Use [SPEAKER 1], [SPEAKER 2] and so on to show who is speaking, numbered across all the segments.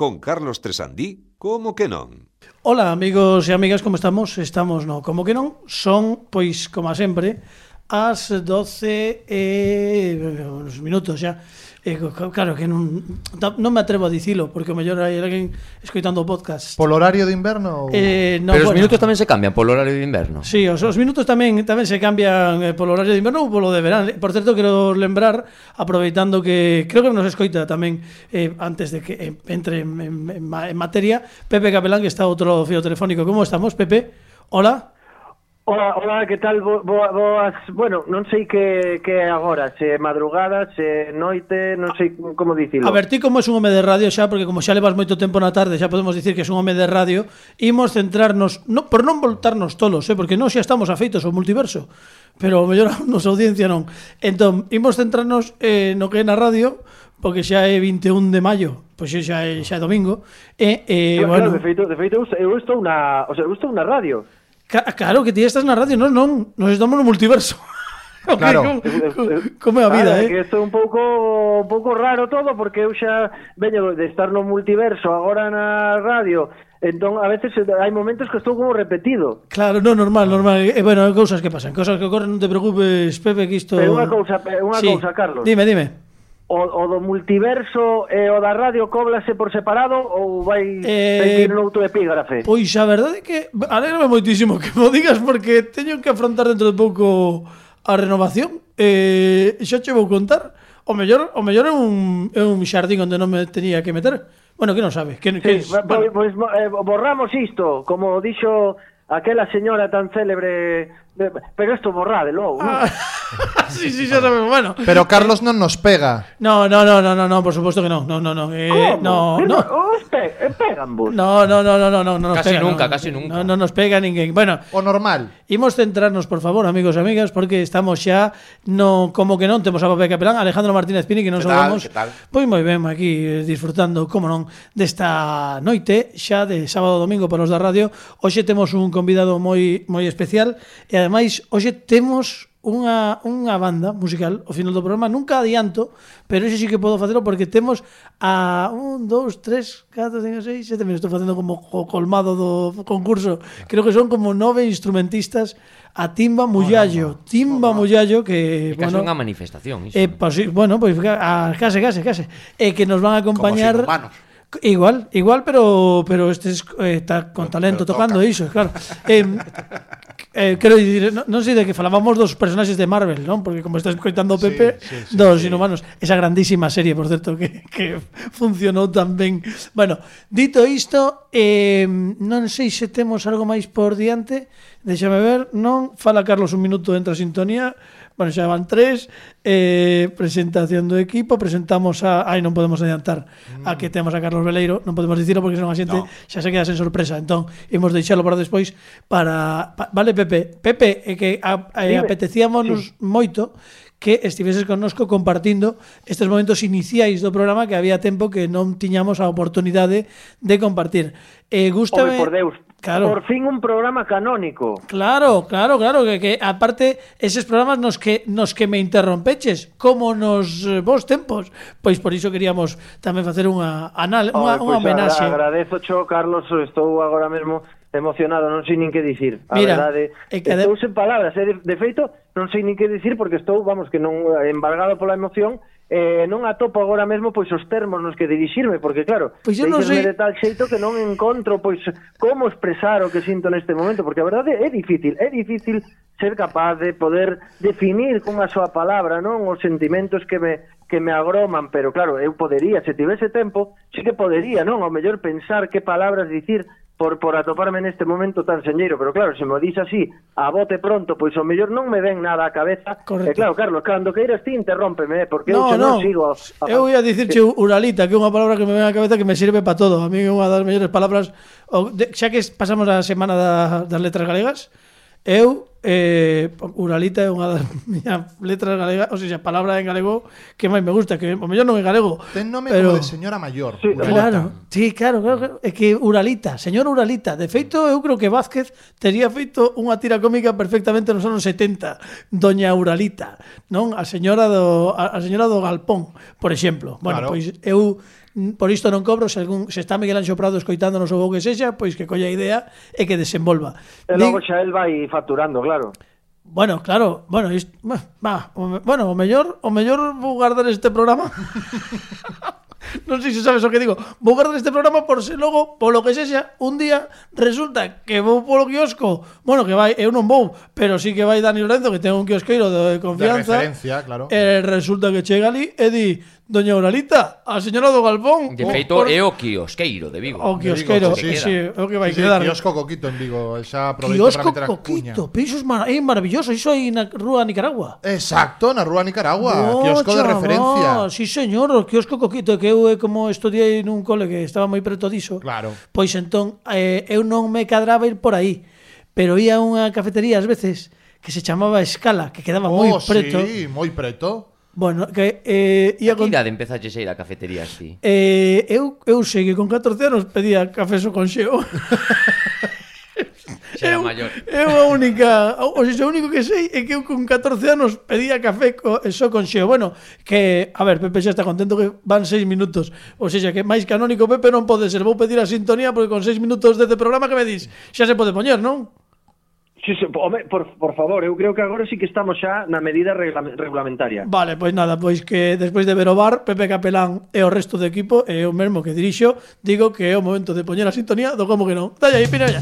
[SPEAKER 1] con Carlos Tresandí, como que non?
[SPEAKER 2] Ola, amigos e amigas, como estamos? Estamos no Como que non? Son, pois, como sempre, ás 12 e eh, uns minutos xa. E, claro que non non me atrevo a dicilo porque o mellor hai alguén escoitando o podcast.
[SPEAKER 3] Polo horario de inverno? Ou...
[SPEAKER 4] Eh, no, Pero bueno. os minutos tamén se cambian polo horario de inverno.
[SPEAKER 2] Sí, os, os minutos tamén tamén se cambian eh, polo horario de inverno ou polo de verán. Por certo quero lembrar aproveitando que creo que nos escoita tamén eh, antes de que eh, entre en, en, en, en materia Pepe Capelán que está outro fío telefónico. Como estamos, Pepe? Hola.
[SPEAKER 5] Hola, hola, que tal? Bo, boas, bueno, non sei que, que agora, se madrugada, se noite, non sei como dicilo.
[SPEAKER 2] A ver, ti como és un home de radio xa, porque como xa levas moito tempo na tarde, xa podemos dicir que és un home de radio, imos centrarnos, no, por non voltarnos tolos, eh, porque non xa estamos afeitos ao multiverso, pero o mellor a nosa audiencia non. Entón, imos centrarnos eh, no que é na radio, porque xa é 21 de maio, pois xa é, xa é domingo, e, eh,
[SPEAKER 5] claro,
[SPEAKER 2] bueno...
[SPEAKER 5] Claro, de feito, de feito, eu estou na, o sea, eu estou na radio.
[SPEAKER 2] Claro, que ti estás na radio, non, non, nos estamos no multiverso.
[SPEAKER 3] Okay, claro.
[SPEAKER 2] Como, como é a vida,
[SPEAKER 5] claro,
[SPEAKER 2] eh?
[SPEAKER 5] Que isto é un pouco un pouco raro todo porque eu xa veño de estar no multiverso agora na radio. Entón, a veces hai momentos que estou como repetido.
[SPEAKER 2] Claro, no, normal, normal. E, eh, bueno, cousas que pasan, cousas que ocorren, non te preocupes, Pepe, que isto...
[SPEAKER 5] Pero unha cousa, eh, unha
[SPEAKER 2] sí.
[SPEAKER 5] cousa, Carlos.
[SPEAKER 2] Dime, dime
[SPEAKER 5] o, o do multiverso e o da radio cóblase por separado ou vai eh, sentir un epígrafe?
[SPEAKER 2] Pois a verdade é que alegrame moitísimo que mo digas porque teño que afrontar dentro de pouco a renovación e eh, xa che vou contar o mellor o mellor é un, é un xardín onde non me tenía que meter bueno, que non sabes que, sí, que,
[SPEAKER 5] pois, bueno. pois, eh, borramos isto como dixo aquela señora tan célebre Pero isto borrade logo,
[SPEAKER 2] ah, sí, sí, xa sabemos, bueno.
[SPEAKER 3] Pero Carlos non nos pega.
[SPEAKER 2] No, no, no, no, no, no por suposto que no. No, no, no. Eh,
[SPEAKER 5] no,
[SPEAKER 2] no.
[SPEAKER 5] Os pe eh, pegan vos.
[SPEAKER 2] No, no, no, no, no, no, no
[SPEAKER 4] casi
[SPEAKER 2] pega,
[SPEAKER 4] nunca,
[SPEAKER 2] no,
[SPEAKER 4] casi nunca.
[SPEAKER 2] No, no nos pega ninguén. Bueno,
[SPEAKER 3] o normal.
[SPEAKER 2] Imos centrarnos, por favor, amigos e amigas, porque estamos xa no como que non temos a Pepe Capelán, Alejandro Martínez Pini, que non sabemos. Pois moi ben, aquí disfrutando, como non, desta noite xa de sábado domingo para os da radio. Hoxe temos un convidado moi moi especial e ademais, hoxe temos unha, unha banda musical ao final do programa, nunca adianto, pero hoxe sí que podo facelo porque temos a 1, 2, 3, 4, 5, 6, 7, me estou facendo como o colmado do concurso, creo que son como nove instrumentistas a Timba Mullallo, oh, Timba oh, Mullallo que,
[SPEAKER 4] é
[SPEAKER 2] bueno,
[SPEAKER 4] unha manifestación, iso.
[SPEAKER 2] Eh, pues, bueno, pois pues, a, ah, case, case, case, eh, que nos van a acompañar
[SPEAKER 6] como
[SPEAKER 2] Igual, igual, pero pero este es, eh, está con pero, talento pero tocando toca. iso, claro. Eh, Eh, quero dicir, non, non sei de que falábamos dos personaxes de Marvel, non? Porque como estás coitando o Pepe, sí, sí, sí, dos sí. inhumanos, esa grandísima serie, por certo, que, que funcionou tan ben. Bueno, dito isto, eh, non sei se temos algo máis por diante, déxame ver, non? Fala Carlos un minuto, entra a sintonía, Bueno, xa van tres, eh, presentación do equipo, presentamos a... Ai, non podemos adiantar mm. a que mm. temos a Carlos Veleiro, non podemos dicirlo porque senón a xente no. xa se queda sen sorpresa. Entón, imos deixalo para despois para... Pa, vale, Pepe? Pepe, é que a, a, apetecíamos sí. moito que estiveses connosco compartindo estes momentos iniciais do programa que había tempo que non tiñamos a oportunidade de compartir. Eh, gústame...
[SPEAKER 5] Home, por Deus, Claro. Por fin un programa canónico.
[SPEAKER 2] Claro, claro, claro, que, que aparte eses programas nos que nos que me interrompeches, como nos eh, vos tempos, pois por iso queríamos tamén facer unha anal, unha,
[SPEAKER 5] oh,
[SPEAKER 2] unha
[SPEAKER 5] pois
[SPEAKER 2] homenaxe.
[SPEAKER 5] Agra agradezo, cho, Carlos, estou agora mesmo emocionado, non sei nin que dicir. A
[SPEAKER 2] Mira,
[SPEAKER 5] verdade, é que estou sen palabras, eh? de, de feito, non sei nin que dicir porque estou, vamos, que non embargado pola emoción eh, non atopo agora mesmo pois os termos nos que dirixirme, porque claro,
[SPEAKER 2] pois eu non sei...
[SPEAKER 5] de tal xeito que non encontro pois como expresar o que sinto neste momento, porque a verdade é difícil, é difícil ser capaz de poder definir cunha súa palabra, non, os sentimentos que me que me agroman, pero claro, eu podería, se tivese tempo, sí que podería, non, ao mellor pensar que palabras dicir por, por atoparme neste momento tan señeiro, pero claro, se me dis así, a bote pronto, pois o mellor non me ven nada a cabeza.
[SPEAKER 2] Correcto.
[SPEAKER 5] E claro, Carlos, cando queiras ti interrómpeme, eh, porque no, eu
[SPEAKER 2] non
[SPEAKER 5] no. sigo. A...
[SPEAKER 2] Eu ia dicirche uralita, que é unha palabra que me ven a cabeza que me sirve para todo. A mí é unha das mellores palabras, o, de, xa que pasamos a semana da, das letras galegas, Eu eh, Uralita é unha das miñas letras galegas, ou seja, palabra en galego que máis me gusta, que o mellor non é galego.
[SPEAKER 3] Ten nome
[SPEAKER 2] pero...
[SPEAKER 3] como de señora maior.
[SPEAKER 2] Sí, Uralita. claro, sí, claro, claro, claro, é que Uralita, señor Uralita. De feito, eu creo que Vázquez tería feito unha tira cómica perfectamente nos anos 70, Doña Uralita, non? A señora do a, a señora do Galpón, por exemplo. Bueno, claro. pois eu por isto non cobro, se, algún, se está Miguel Anxo Prado escoitándonos ou que sexa, pois que colla a idea e que desenvolva.
[SPEAKER 5] E logo xa el vai facturando, claro.
[SPEAKER 2] Bueno, claro, bueno, isto, va, o, bueno, o mellor, o mellor vou guardar este programa. non sei se sabes o que digo. Vou guardar este programa por se logo, polo que sexa, un día resulta que vou polo quiosco. Bueno, que vai, eu non vou, pero sí que vai Dani Lorenzo, que ten un quiosqueiro de confianza.
[SPEAKER 3] De referencia, claro.
[SPEAKER 2] E eh, resulta que chega ali e di, Doña Auralita, a señora do Galpón...
[SPEAKER 4] De feito,
[SPEAKER 2] por...
[SPEAKER 4] é o quiosqueiro de Vigo.
[SPEAKER 2] O quiosqueiro,
[SPEAKER 3] sí,
[SPEAKER 2] sí, é o que vai
[SPEAKER 3] sí,
[SPEAKER 2] quedar.
[SPEAKER 3] Quiosco Coquito en Vigo, xa aproveito
[SPEAKER 2] Quiosco
[SPEAKER 3] para meter a cuña.
[SPEAKER 2] Coquito, pero iso é mar... maravilloso, iso aí na Rúa Nicaragua.
[SPEAKER 3] Exacto, na Rúa Nicaragua,
[SPEAKER 2] oh,
[SPEAKER 3] quiosco
[SPEAKER 2] chaval, de
[SPEAKER 3] referencia.
[SPEAKER 2] Sí, señor, o quiosco Coquito, que eu eh, como estudiei nun cole que estaba moi preto diso,
[SPEAKER 3] claro.
[SPEAKER 2] pois entón eh, eu non me cadraba ir por aí, pero ia a unha cafetería ás veces que se chamaba Escala, que quedaba
[SPEAKER 3] oh, moi
[SPEAKER 2] preto.
[SPEAKER 3] Sí, moi preto
[SPEAKER 2] Bueno, que eh, ia
[SPEAKER 4] con... Que idade empezaxe a ir a cafetería así?
[SPEAKER 2] Eh, eu, eu sei que con 14 anos pedía café so con xeo.
[SPEAKER 4] Xa era maior.
[SPEAKER 2] Eu a única, o, o único que sei é que eu con 14 anos pedía café co, eh, só con xeo. Bueno, que, a ver, Pepe xa está contento que van 6 minutos. O sea, que máis canónico Pepe non pode ser. Vou pedir a sintonía porque con 6 minutos deste programa que me dis, xa se pode poñer, non?
[SPEAKER 5] Sí, sí, home, por, por favor, eu creo que agora sí que estamos xa na medida regulamentaria.
[SPEAKER 2] Vale, pois nada, pois que despois de ver o bar, Pepe Capelán e o resto do equipo, e eu mesmo que dirixo, digo que é o momento de poñer a sintonía do como que non. Dalla aí, pinaña.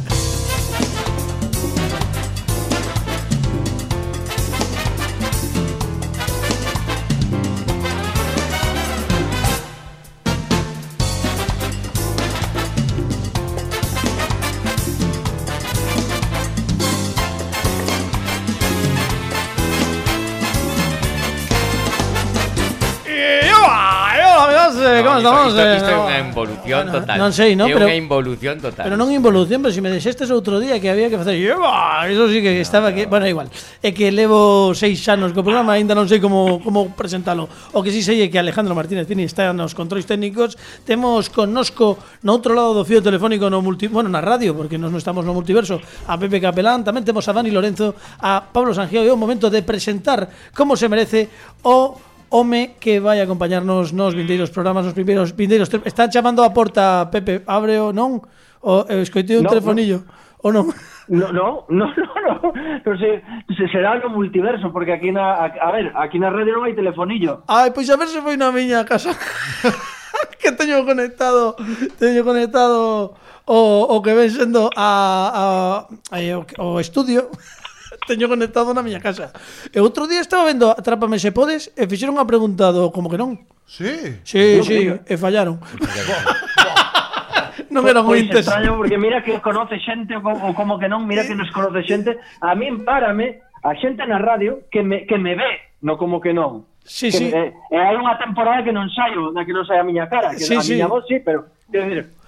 [SPEAKER 4] non,
[SPEAKER 2] isto,
[SPEAKER 4] isto,
[SPEAKER 2] eh,
[SPEAKER 4] isto é unha involución
[SPEAKER 2] bueno,
[SPEAKER 4] total.
[SPEAKER 2] Non sei, non,
[SPEAKER 4] é
[SPEAKER 2] pero,
[SPEAKER 4] unha involución total.
[SPEAKER 2] Pero non involución, pero se si me deixestes outro día que había que facer, ¡Eva! eso sí que no, estaba que, bueno, igual. É que levo seis anos co programa, aínda non sei como como presentalo. O que si sí sei é que Alejandro Martínez Tini está nos controis técnicos. Temos connosco no outro lado do fío telefónico no multi, bueno, na radio, porque nós non estamos no multiverso, a Pepe Capelán, tamén temos a Dani Lorenzo, a Pablo Sangiao e é o momento de presentar como se merece o home que vai acompañarnos nos vindeiros programas, nos primeiros vindeiros. Están chamando a porta, Pepe, abre o non? O eh, escoitei un
[SPEAKER 5] No,
[SPEAKER 2] telefonillo. O non?
[SPEAKER 5] No, no, no, no, no, no sé, se será no multiverso, porque aquí na, a, a ver, aquí na rede non hai telefonillo.
[SPEAKER 2] Ai, pois a ver se foi na miña casa. que teño conectado, teño conectado o, o que ven sendo a, a, a o, o estudio. teño conectado na miña casa. E outro día estaba vendo Atrápame se podes e fixeron a pregunta do como que non.
[SPEAKER 3] Sí.
[SPEAKER 2] Sí, sí, e fallaron. non eran
[SPEAKER 5] pois,
[SPEAKER 2] ointes.
[SPEAKER 5] Extraño porque mira que conoce xente ou como que non, mira que nos conoce xente. A min párame a xente na radio que me, que me ve, no como que non.
[SPEAKER 2] Sí,
[SPEAKER 5] que,
[SPEAKER 2] sí.
[SPEAKER 5] Eh, eh, hai unha temporada que non saio, na que non sai a miña cara, que
[SPEAKER 2] sí,
[SPEAKER 5] a
[SPEAKER 2] sí.
[SPEAKER 5] miña voz sí, pero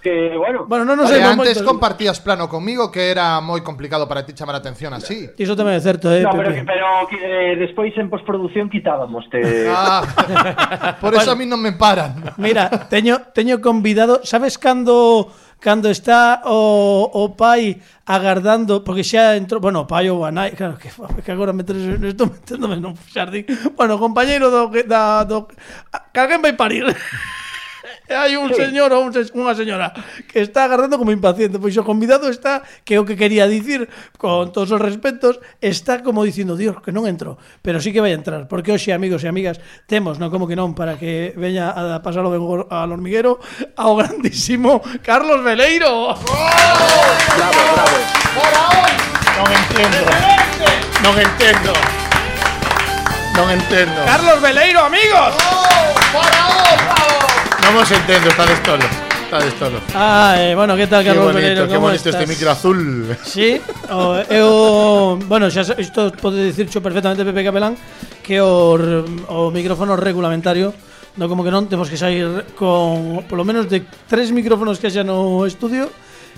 [SPEAKER 5] Que, bueno,
[SPEAKER 2] bueno non nos vale,
[SPEAKER 3] antes
[SPEAKER 2] moito...
[SPEAKER 3] compartías plano conmigo que era moi complicado para ti chamar a atención así.
[SPEAKER 2] Iso tamén é certo, eh,
[SPEAKER 5] no, pero,
[SPEAKER 2] que,
[SPEAKER 5] pero que, eh, despois en postproducción quitábamos te...
[SPEAKER 3] ah, Por bueno, eso a mí non me paran.
[SPEAKER 2] Mira, teño teño convidado, sabes cando cando está o, o pai agardando, porque xa entrou, bueno, o pai ou a nai, claro, que, que agora me tres, estou meténdome no xardín. Bueno, compañeiro do, da, do, que alguén vai parir. Hai un
[SPEAKER 5] Sí.
[SPEAKER 2] señor ou un unha señora que está agardando como impaciente, pois o convidado está, que é o que quería dicir, con todos os respetos, está como dicindo, Dios, que non entro, pero sí que vai entrar, porque hoxe, amigos e amigas, temos, non como que non, para que veña a pasar o ben go- al hormiguero, ao grandísimo Carlos Veleiro.
[SPEAKER 5] Bravo, bravo.
[SPEAKER 3] Non entendo. Non entendo. Non entendo.
[SPEAKER 2] Carlos Veleiro, amigos.
[SPEAKER 3] Non vos entendo, está destolo. Está destolo.
[SPEAKER 2] Ah, eh, bueno, que tal, Carlos
[SPEAKER 3] que
[SPEAKER 2] bonito,
[SPEAKER 3] Pereiro?
[SPEAKER 2] Que
[SPEAKER 3] bonito
[SPEAKER 2] estás?
[SPEAKER 3] este micro azul.
[SPEAKER 2] Sí, o, eu... Bueno, xa, isto pode dicircho perfectamente Pepe Capelán que o, o micrófono regulamentario no como que non temos que sair con polo menos de tres micrófonos que xa no estudio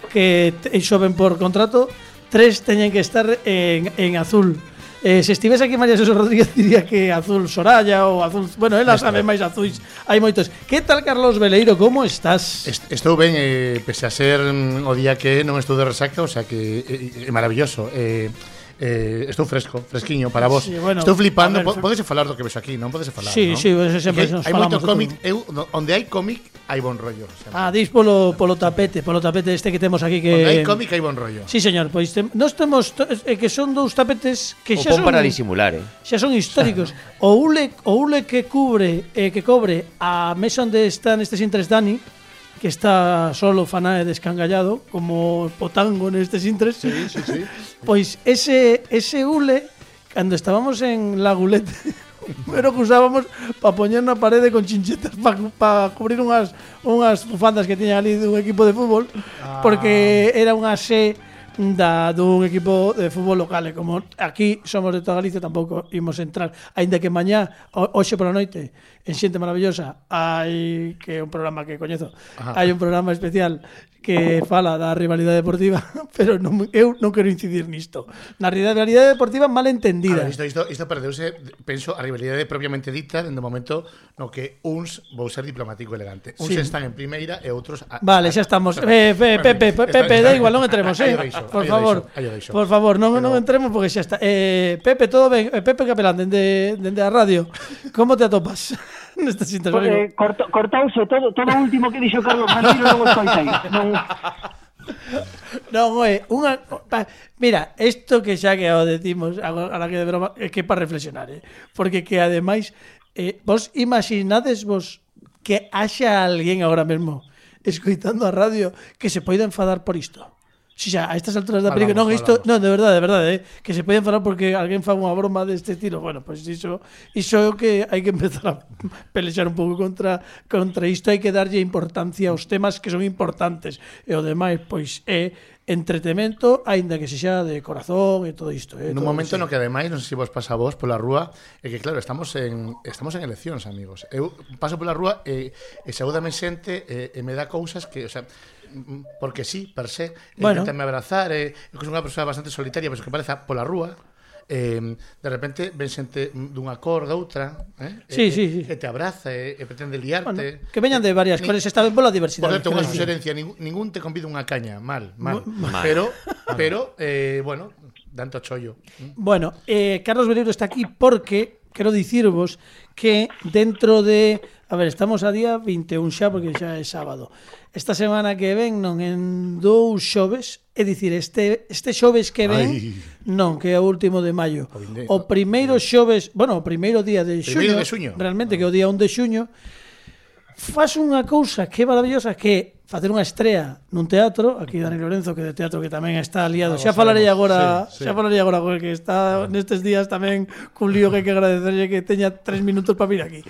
[SPEAKER 2] que te, xoven por contrato tres teñen que estar en, en azul Eh, se estivese aquí María Xosé Rodríguez diría que azul Soraya ou azul, bueno, ela sabe máis azuis, hai moitos. Que tal Carlos Veleiro, como estás?
[SPEAKER 6] Est estou ben, eh, pese a ser mm, o día que non estou de resaca, o sea que é eh, maravilloso. Eh, Eh, estou fresco, fresquiño para vos.
[SPEAKER 2] Sí, bueno,
[SPEAKER 6] estou flipando,
[SPEAKER 2] ver,
[SPEAKER 6] podese falar do que vexo aquí, non podese falar,
[SPEAKER 2] Sí,
[SPEAKER 6] non?
[SPEAKER 2] sí, sempre nos
[SPEAKER 6] Hai moito cómic, eu, no, onde hai cómic hai bon rollo. Sempre.
[SPEAKER 2] Ah, dis polo, polo tapete, polo tapete este que temos aquí que
[SPEAKER 6] Onde hai cómic hai bon rollo.
[SPEAKER 2] Sí, señor, pois tem, nós temos to, eh, eh, que son dous tapetes que xa son
[SPEAKER 4] para disimular, eh.
[SPEAKER 2] Xa son históricos. o ule, o ule que cubre eh, que cobre a mesa onde están estes interesdani Dani que está solo Fanae descangallado, como Potango nestes intres.
[SPEAKER 6] Sí, sí, sí.
[SPEAKER 2] pois ese, ese ule, cando estábamos en Lagulete, pero que usábamos para poñer na parede con chinchetas para pa cubrir unhas unhas bufandas que tiña ali dun equipo de fútbol, ah. porque era unha se da dun equipo de fútbol local e como aquí somos de toda Galicia tampouco imos entrar. Aínda que mañá hoxe pola noite en xente maravillosa hai que é un programa que coñezo. Hai un programa especial que fala da rivalidade deportiva, pero non, eu non quero incidir nisto. Na rivalidade deportiva mal entendida.
[SPEAKER 6] Ver, isto, isto, isto perdeuse, penso, a rivalidade propiamente dita, dentro momento no que uns, vou ser diplomático elegante, uns
[SPEAKER 2] sí.
[SPEAKER 6] están en primeira e outros... A,
[SPEAKER 2] vale, xa estamos. Eh, pe, Pepe, Pepe, Pepe, da igual, non entremos, eh?
[SPEAKER 6] Deixo,
[SPEAKER 2] por favor,
[SPEAKER 6] deixo,
[SPEAKER 2] por favor, non,
[SPEAKER 6] pero...
[SPEAKER 2] non entremos porque xa está. Eh, Pepe, todo ben? Eh, Pepe Capelán, dende, dende a radio, como te atopas? Nesta
[SPEAKER 5] cinta
[SPEAKER 2] Por,
[SPEAKER 5] eh, corto, cortouse todo, todo o último que dixo Carlos Maneiro non o escoitei. Non...
[SPEAKER 2] Non, oe, unha... Pa, mira, isto que xa que o decimos agora que de broma, é que para reflexionar, eh? porque que ademais, eh, vos imaginades vos que haxa alguén agora mesmo escoitando a radio que se poida enfadar por isto? Si xa, a estas alturas da película, non, isto, non, de verdade, de verdade, eh, que se poden falar porque alguén fa unha broma deste estilo, bueno, pois pues iso, iso é o que hai que empezar a pelexar un pouco contra contra isto, hai que darlle importancia aos temas que son importantes, e o demais, pois é entretemento, aínda que se xa de corazón e todo isto. Eh,
[SPEAKER 6] Nun momento no que ademais, non sei se vos pasa a vos pola rúa, é que claro, estamos en estamos en eleccións, amigos. Eu paso pola rúa e, e saúdame xente e, e me dá cousas que, o sea, porque sí, per se,
[SPEAKER 2] bueno.
[SPEAKER 6] intentame abrazar, eh, eu que son unha persoa bastante solitaria, pois pero que pareza pola rúa, eh, de repente ven xente dunha cor da outra, eh?
[SPEAKER 2] Sí,
[SPEAKER 6] eh,
[SPEAKER 2] sí, sí.
[SPEAKER 6] e te abraza e, e pretende liarte.
[SPEAKER 2] Bueno, que veñan de varias
[SPEAKER 6] Ni,
[SPEAKER 2] cores, está ben pola diversidade.
[SPEAKER 6] Por certo, unha suxerencia, ningún, ningún te convida unha caña, mal, mal.
[SPEAKER 4] mal.
[SPEAKER 6] Pero, pero eh, bueno, tanto chollo.
[SPEAKER 2] Bueno, eh, Carlos Bereiro está aquí porque quero dicirvos que dentro de A ver, estamos a día 21 xa porque xa é sábado. Esta semana que ven non en dous xoves, é dicir, este este xoves que ven
[SPEAKER 6] Ai.
[SPEAKER 2] non, que é o último de maio.
[SPEAKER 6] O
[SPEAKER 2] primeiro xoves, bueno, o primeiro día de xuño,
[SPEAKER 6] de xuño.
[SPEAKER 2] realmente ah. que é o día 1 de xuño, faz unha cousa que é maravillosa que facer unha estrea nun teatro, aquí Dani Lorenzo, que de teatro que tamén está aliado. Ah, xa falarei agora,
[SPEAKER 6] sí, sí.
[SPEAKER 2] xa falarei agora que está nestes días tamén cun lío que hai que agradecerlle que teña tres minutos para vir aquí.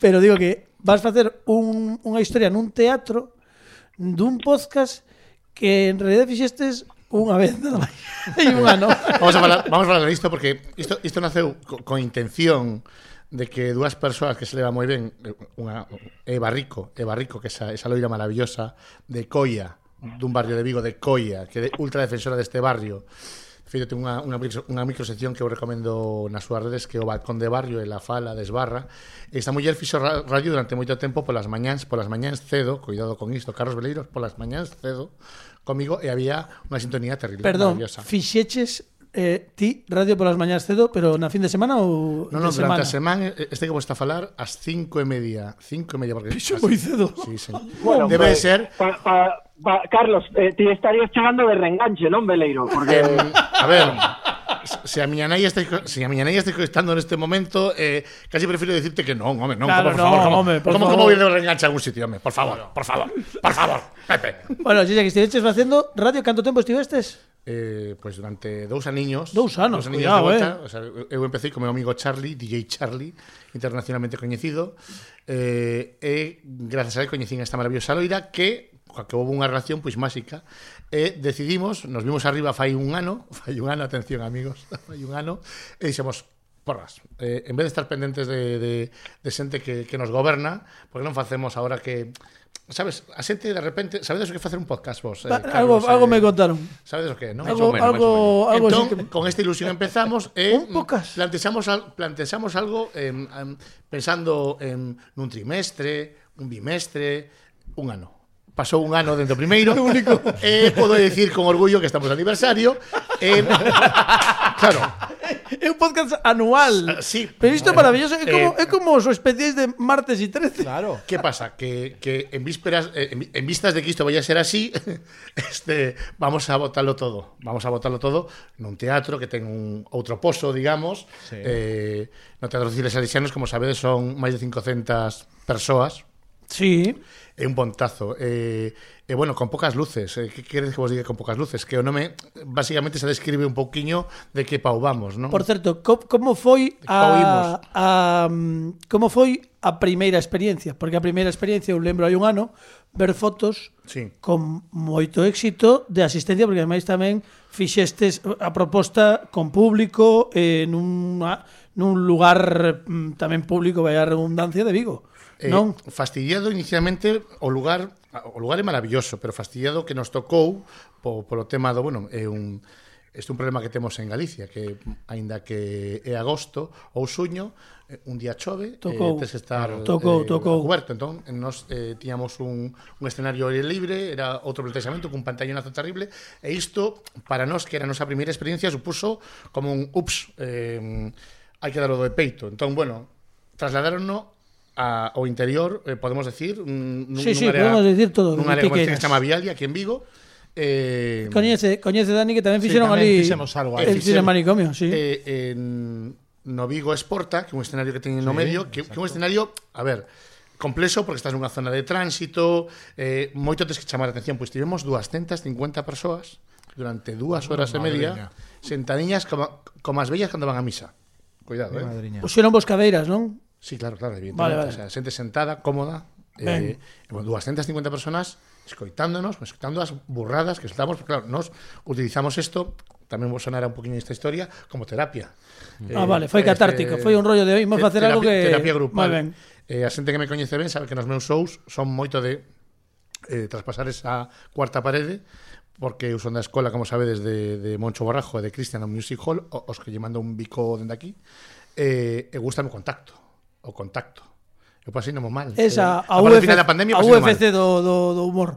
[SPEAKER 2] Pero digo que vas facer un, unha historia nun teatro dun podcast que en realidad fixestes unha vez nada máis. e un ano.
[SPEAKER 6] vamos a falar, vamos a falar isto porque isto isto naceu co, co intención de que dúas persoas que se leva moi ben, unha Eva Rico, Eva Rico, que esa, esa loira maravillosa de Coia, dun barrio de Vigo de Coia, que é ultra defensora deste barrio. De feito, ten unha, unha, micro, unha microsección que eu recomendo nas súas redes que é o balcón de barrio e la fala desbarra. Esta muller fixo radio durante moito tempo polas mañáns, polas mañáns cedo, cuidado con isto, Carlos Veleiros, polas mañáns cedo, comigo e había unha sintonía terrible,
[SPEAKER 2] Perdón,
[SPEAKER 6] maravillosa.
[SPEAKER 2] fixeches eh, ti radio polas mañás cedo, pero na fin de semana ou
[SPEAKER 6] No, no,
[SPEAKER 2] de
[SPEAKER 6] durante
[SPEAKER 2] semana?
[SPEAKER 6] a semana este que vos está a falar ás cinco e media Cinco e media porque
[SPEAKER 2] Fixo moi cedo.
[SPEAKER 6] Sí, sí.
[SPEAKER 5] bueno,
[SPEAKER 6] Debe de
[SPEAKER 5] pues,
[SPEAKER 6] ser
[SPEAKER 5] Pa, pa, pa, Carlos, eh, ti estarías chegando de reenganche, non, Veleiro? Porque...
[SPEAKER 6] eh, A ver Se a miña nai está Se a miña nai está estando neste momento eh, Casi prefiro decirte que non, home, non
[SPEAKER 2] Claro,
[SPEAKER 6] como, por favor,
[SPEAKER 2] no,
[SPEAKER 6] como,
[SPEAKER 2] home, por
[SPEAKER 6] como,
[SPEAKER 2] favor.
[SPEAKER 6] como voy de reenganche a algún sitio, home, por favor, por favor, por favor, Pepe
[SPEAKER 2] Bueno, si xa que estiveches facendo radio, canto tempo estivestes?
[SPEAKER 6] eh, pois durante dous aniños
[SPEAKER 2] dous anos,
[SPEAKER 6] dous aniños
[SPEAKER 2] cuidado,
[SPEAKER 6] volta,
[SPEAKER 2] eh?
[SPEAKER 6] o sea, eu empecé con meu amigo Charlie, DJ Charlie internacionalmente coñecido eh, e grazas a él coñecín esta maravillosa loira que coa que houve unha relación pois máxica e decidimos, nos vimos arriba fai un ano fai un ano, atención amigos fai un ano, e dixemos porras, eh, en vez de estar pendentes de, de, de xente que, que nos goberna, porque non facemos agora que sabes, a xente de repente sabedes o que facer un podcast vos eh, Carlos,
[SPEAKER 2] algo, algo
[SPEAKER 6] eh,
[SPEAKER 2] me contaron.
[SPEAKER 6] Sabedes o que non?
[SPEAKER 2] Algo,
[SPEAKER 4] menos,
[SPEAKER 2] algo, algo
[SPEAKER 6] entón,
[SPEAKER 2] que...
[SPEAKER 6] con esta ilusión empezamos e
[SPEAKER 2] Un podcast.
[SPEAKER 6] plantexamos, al, plantexamos algo em, pensando en nun trimestre, un bimestre, un ano. Pasou un ano dentro primeiro e podo dicir con orgullo que estamos de aniversario e Claro.
[SPEAKER 2] É un podcast anual.
[SPEAKER 6] Ah, sí.
[SPEAKER 2] Pero isto é maravilloso. É como,
[SPEAKER 6] eh,
[SPEAKER 2] é como os especiais de martes e 13.
[SPEAKER 7] Claro.
[SPEAKER 6] Que pasa? Que, que en vísperas, eh, en, en vistas de que isto vai a ser así, este, vamos a botarlo todo. Vamos a botarlo todo nun teatro que ten un outro pozo, digamos.
[SPEAKER 7] Sí.
[SPEAKER 6] Eh, no Teatro Ciles Salesianos, como sabedes, son máis de 500 persoas.
[SPEAKER 2] Sí
[SPEAKER 6] é un bontazo. E, e bueno, con pocas luces. Eh, que queres que vos diga con pocas luces? Que o nome basicamente se describe un pouquiño de que pau vamos, non?
[SPEAKER 2] Por certo, co, como foi a, a como foi a primeira experiencia? Porque a primeira experiencia eu lembro hai un ano ver fotos
[SPEAKER 6] sí.
[SPEAKER 2] con moito éxito de asistencia porque ademais tamén fixestes a proposta con público eh, nunha, nun lugar mm, tamén público, vai a redundancia de Vigo.
[SPEAKER 6] Eh,
[SPEAKER 2] non?
[SPEAKER 6] Fastidiado inicialmente o lugar o lugar é maravilloso, pero fastidiado que nos tocou po, polo tema do, bueno, é un este un problema que temos en Galicia, que aínda que é agosto ou suño, eh, un día chove, eh,
[SPEAKER 2] tocou,
[SPEAKER 6] eh, tes que estar
[SPEAKER 2] tocou,
[SPEAKER 6] eh,
[SPEAKER 2] tocou.
[SPEAKER 6] coberto. Entón, nos eh, tiñamos un, un escenario libre, era outro plantexamento cun pantallonazo terrible, e isto, para nós, que era a nosa primeira experiencia, supuso como un ups, eh, hai que darlo de peito. Entón, bueno, trasladaronno a, ao interior, eh, podemos decir, nun,
[SPEAKER 2] sí, sí,
[SPEAKER 6] área,
[SPEAKER 2] podemos decir todo, nunha
[SPEAKER 6] área
[SPEAKER 2] que,
[SPEAKER 6] que chama Vialia aquí en Vigo. Eh,
[SPEAKER 2] coñece, coñece Dani que tamén fixeron sí,
[SPEAKER 7] tamén
[SPEAKER 2] ali
[SPEAKER 7] fixemos algo aí.
[SPEAKER 2] Eh, fixeron manicomio, sí.
[SPEAKER 6] Eh, en no Vigo Esporta que é un escenario que ten no
[SPEAKER 7] sí,
[SPEAKER 6] medio, que, que é un escenario, a ver, complexo porque estás nunha zona de tránsito, eh, moito tes que chamar a atención, pois tivemos 250 persoas durante dúas horas oh,
[SPEAKER 7] e
[SPEAKER 6] media sentadiñas como, como as vellas cando van a misa. Cuidado, eh.
[SPEAKER 2] Puxeron vos cadeiras, non?
[SPEAKER 6] Sí, claro, claro, evidentemente.
[SPEAKER 2] Vale, vale.
[SPEAKER 6] O sea, xente sentada, cómoda.
[SPEAKER 2] Ben.
[SPEAKER 6] Eh, con 250 personas escoitándonos, escoitando as burradas que estamos, porque claro, nos utilizamos isto tamén vos sonará un poquinho esta historia como terapia.
[SPEAKER 2] Ah, eh, vale, foi eh, catártico, este, foi un rollo de imos facer algo que
[SPEAKER 6] terapia grupal.
[SPEAKER 2] Ben.
[SPEAKER 6] Eh, a xente que me coñece ben sabe que nos meus shows son moito de eh, traspasar esa cuarta parede porque eu son da escola, como sabedes, de, de Moncho Borrajo e de Cristian Music Hall, os que lle mando un bico dende aquí, eh, e gusta o contacto o contacto. Eu pois pasínome mal.
[SPEAKER 2] Esa,
[SPEAKER 6] eh,
[SPEAKER 2] a, Uf,
[SPEAKER 6] final da pandemia,
[SPEAKER 2] a
[SPEAKER 6] pois
[SPEAKER 2] UFC mal. do, do, do humor.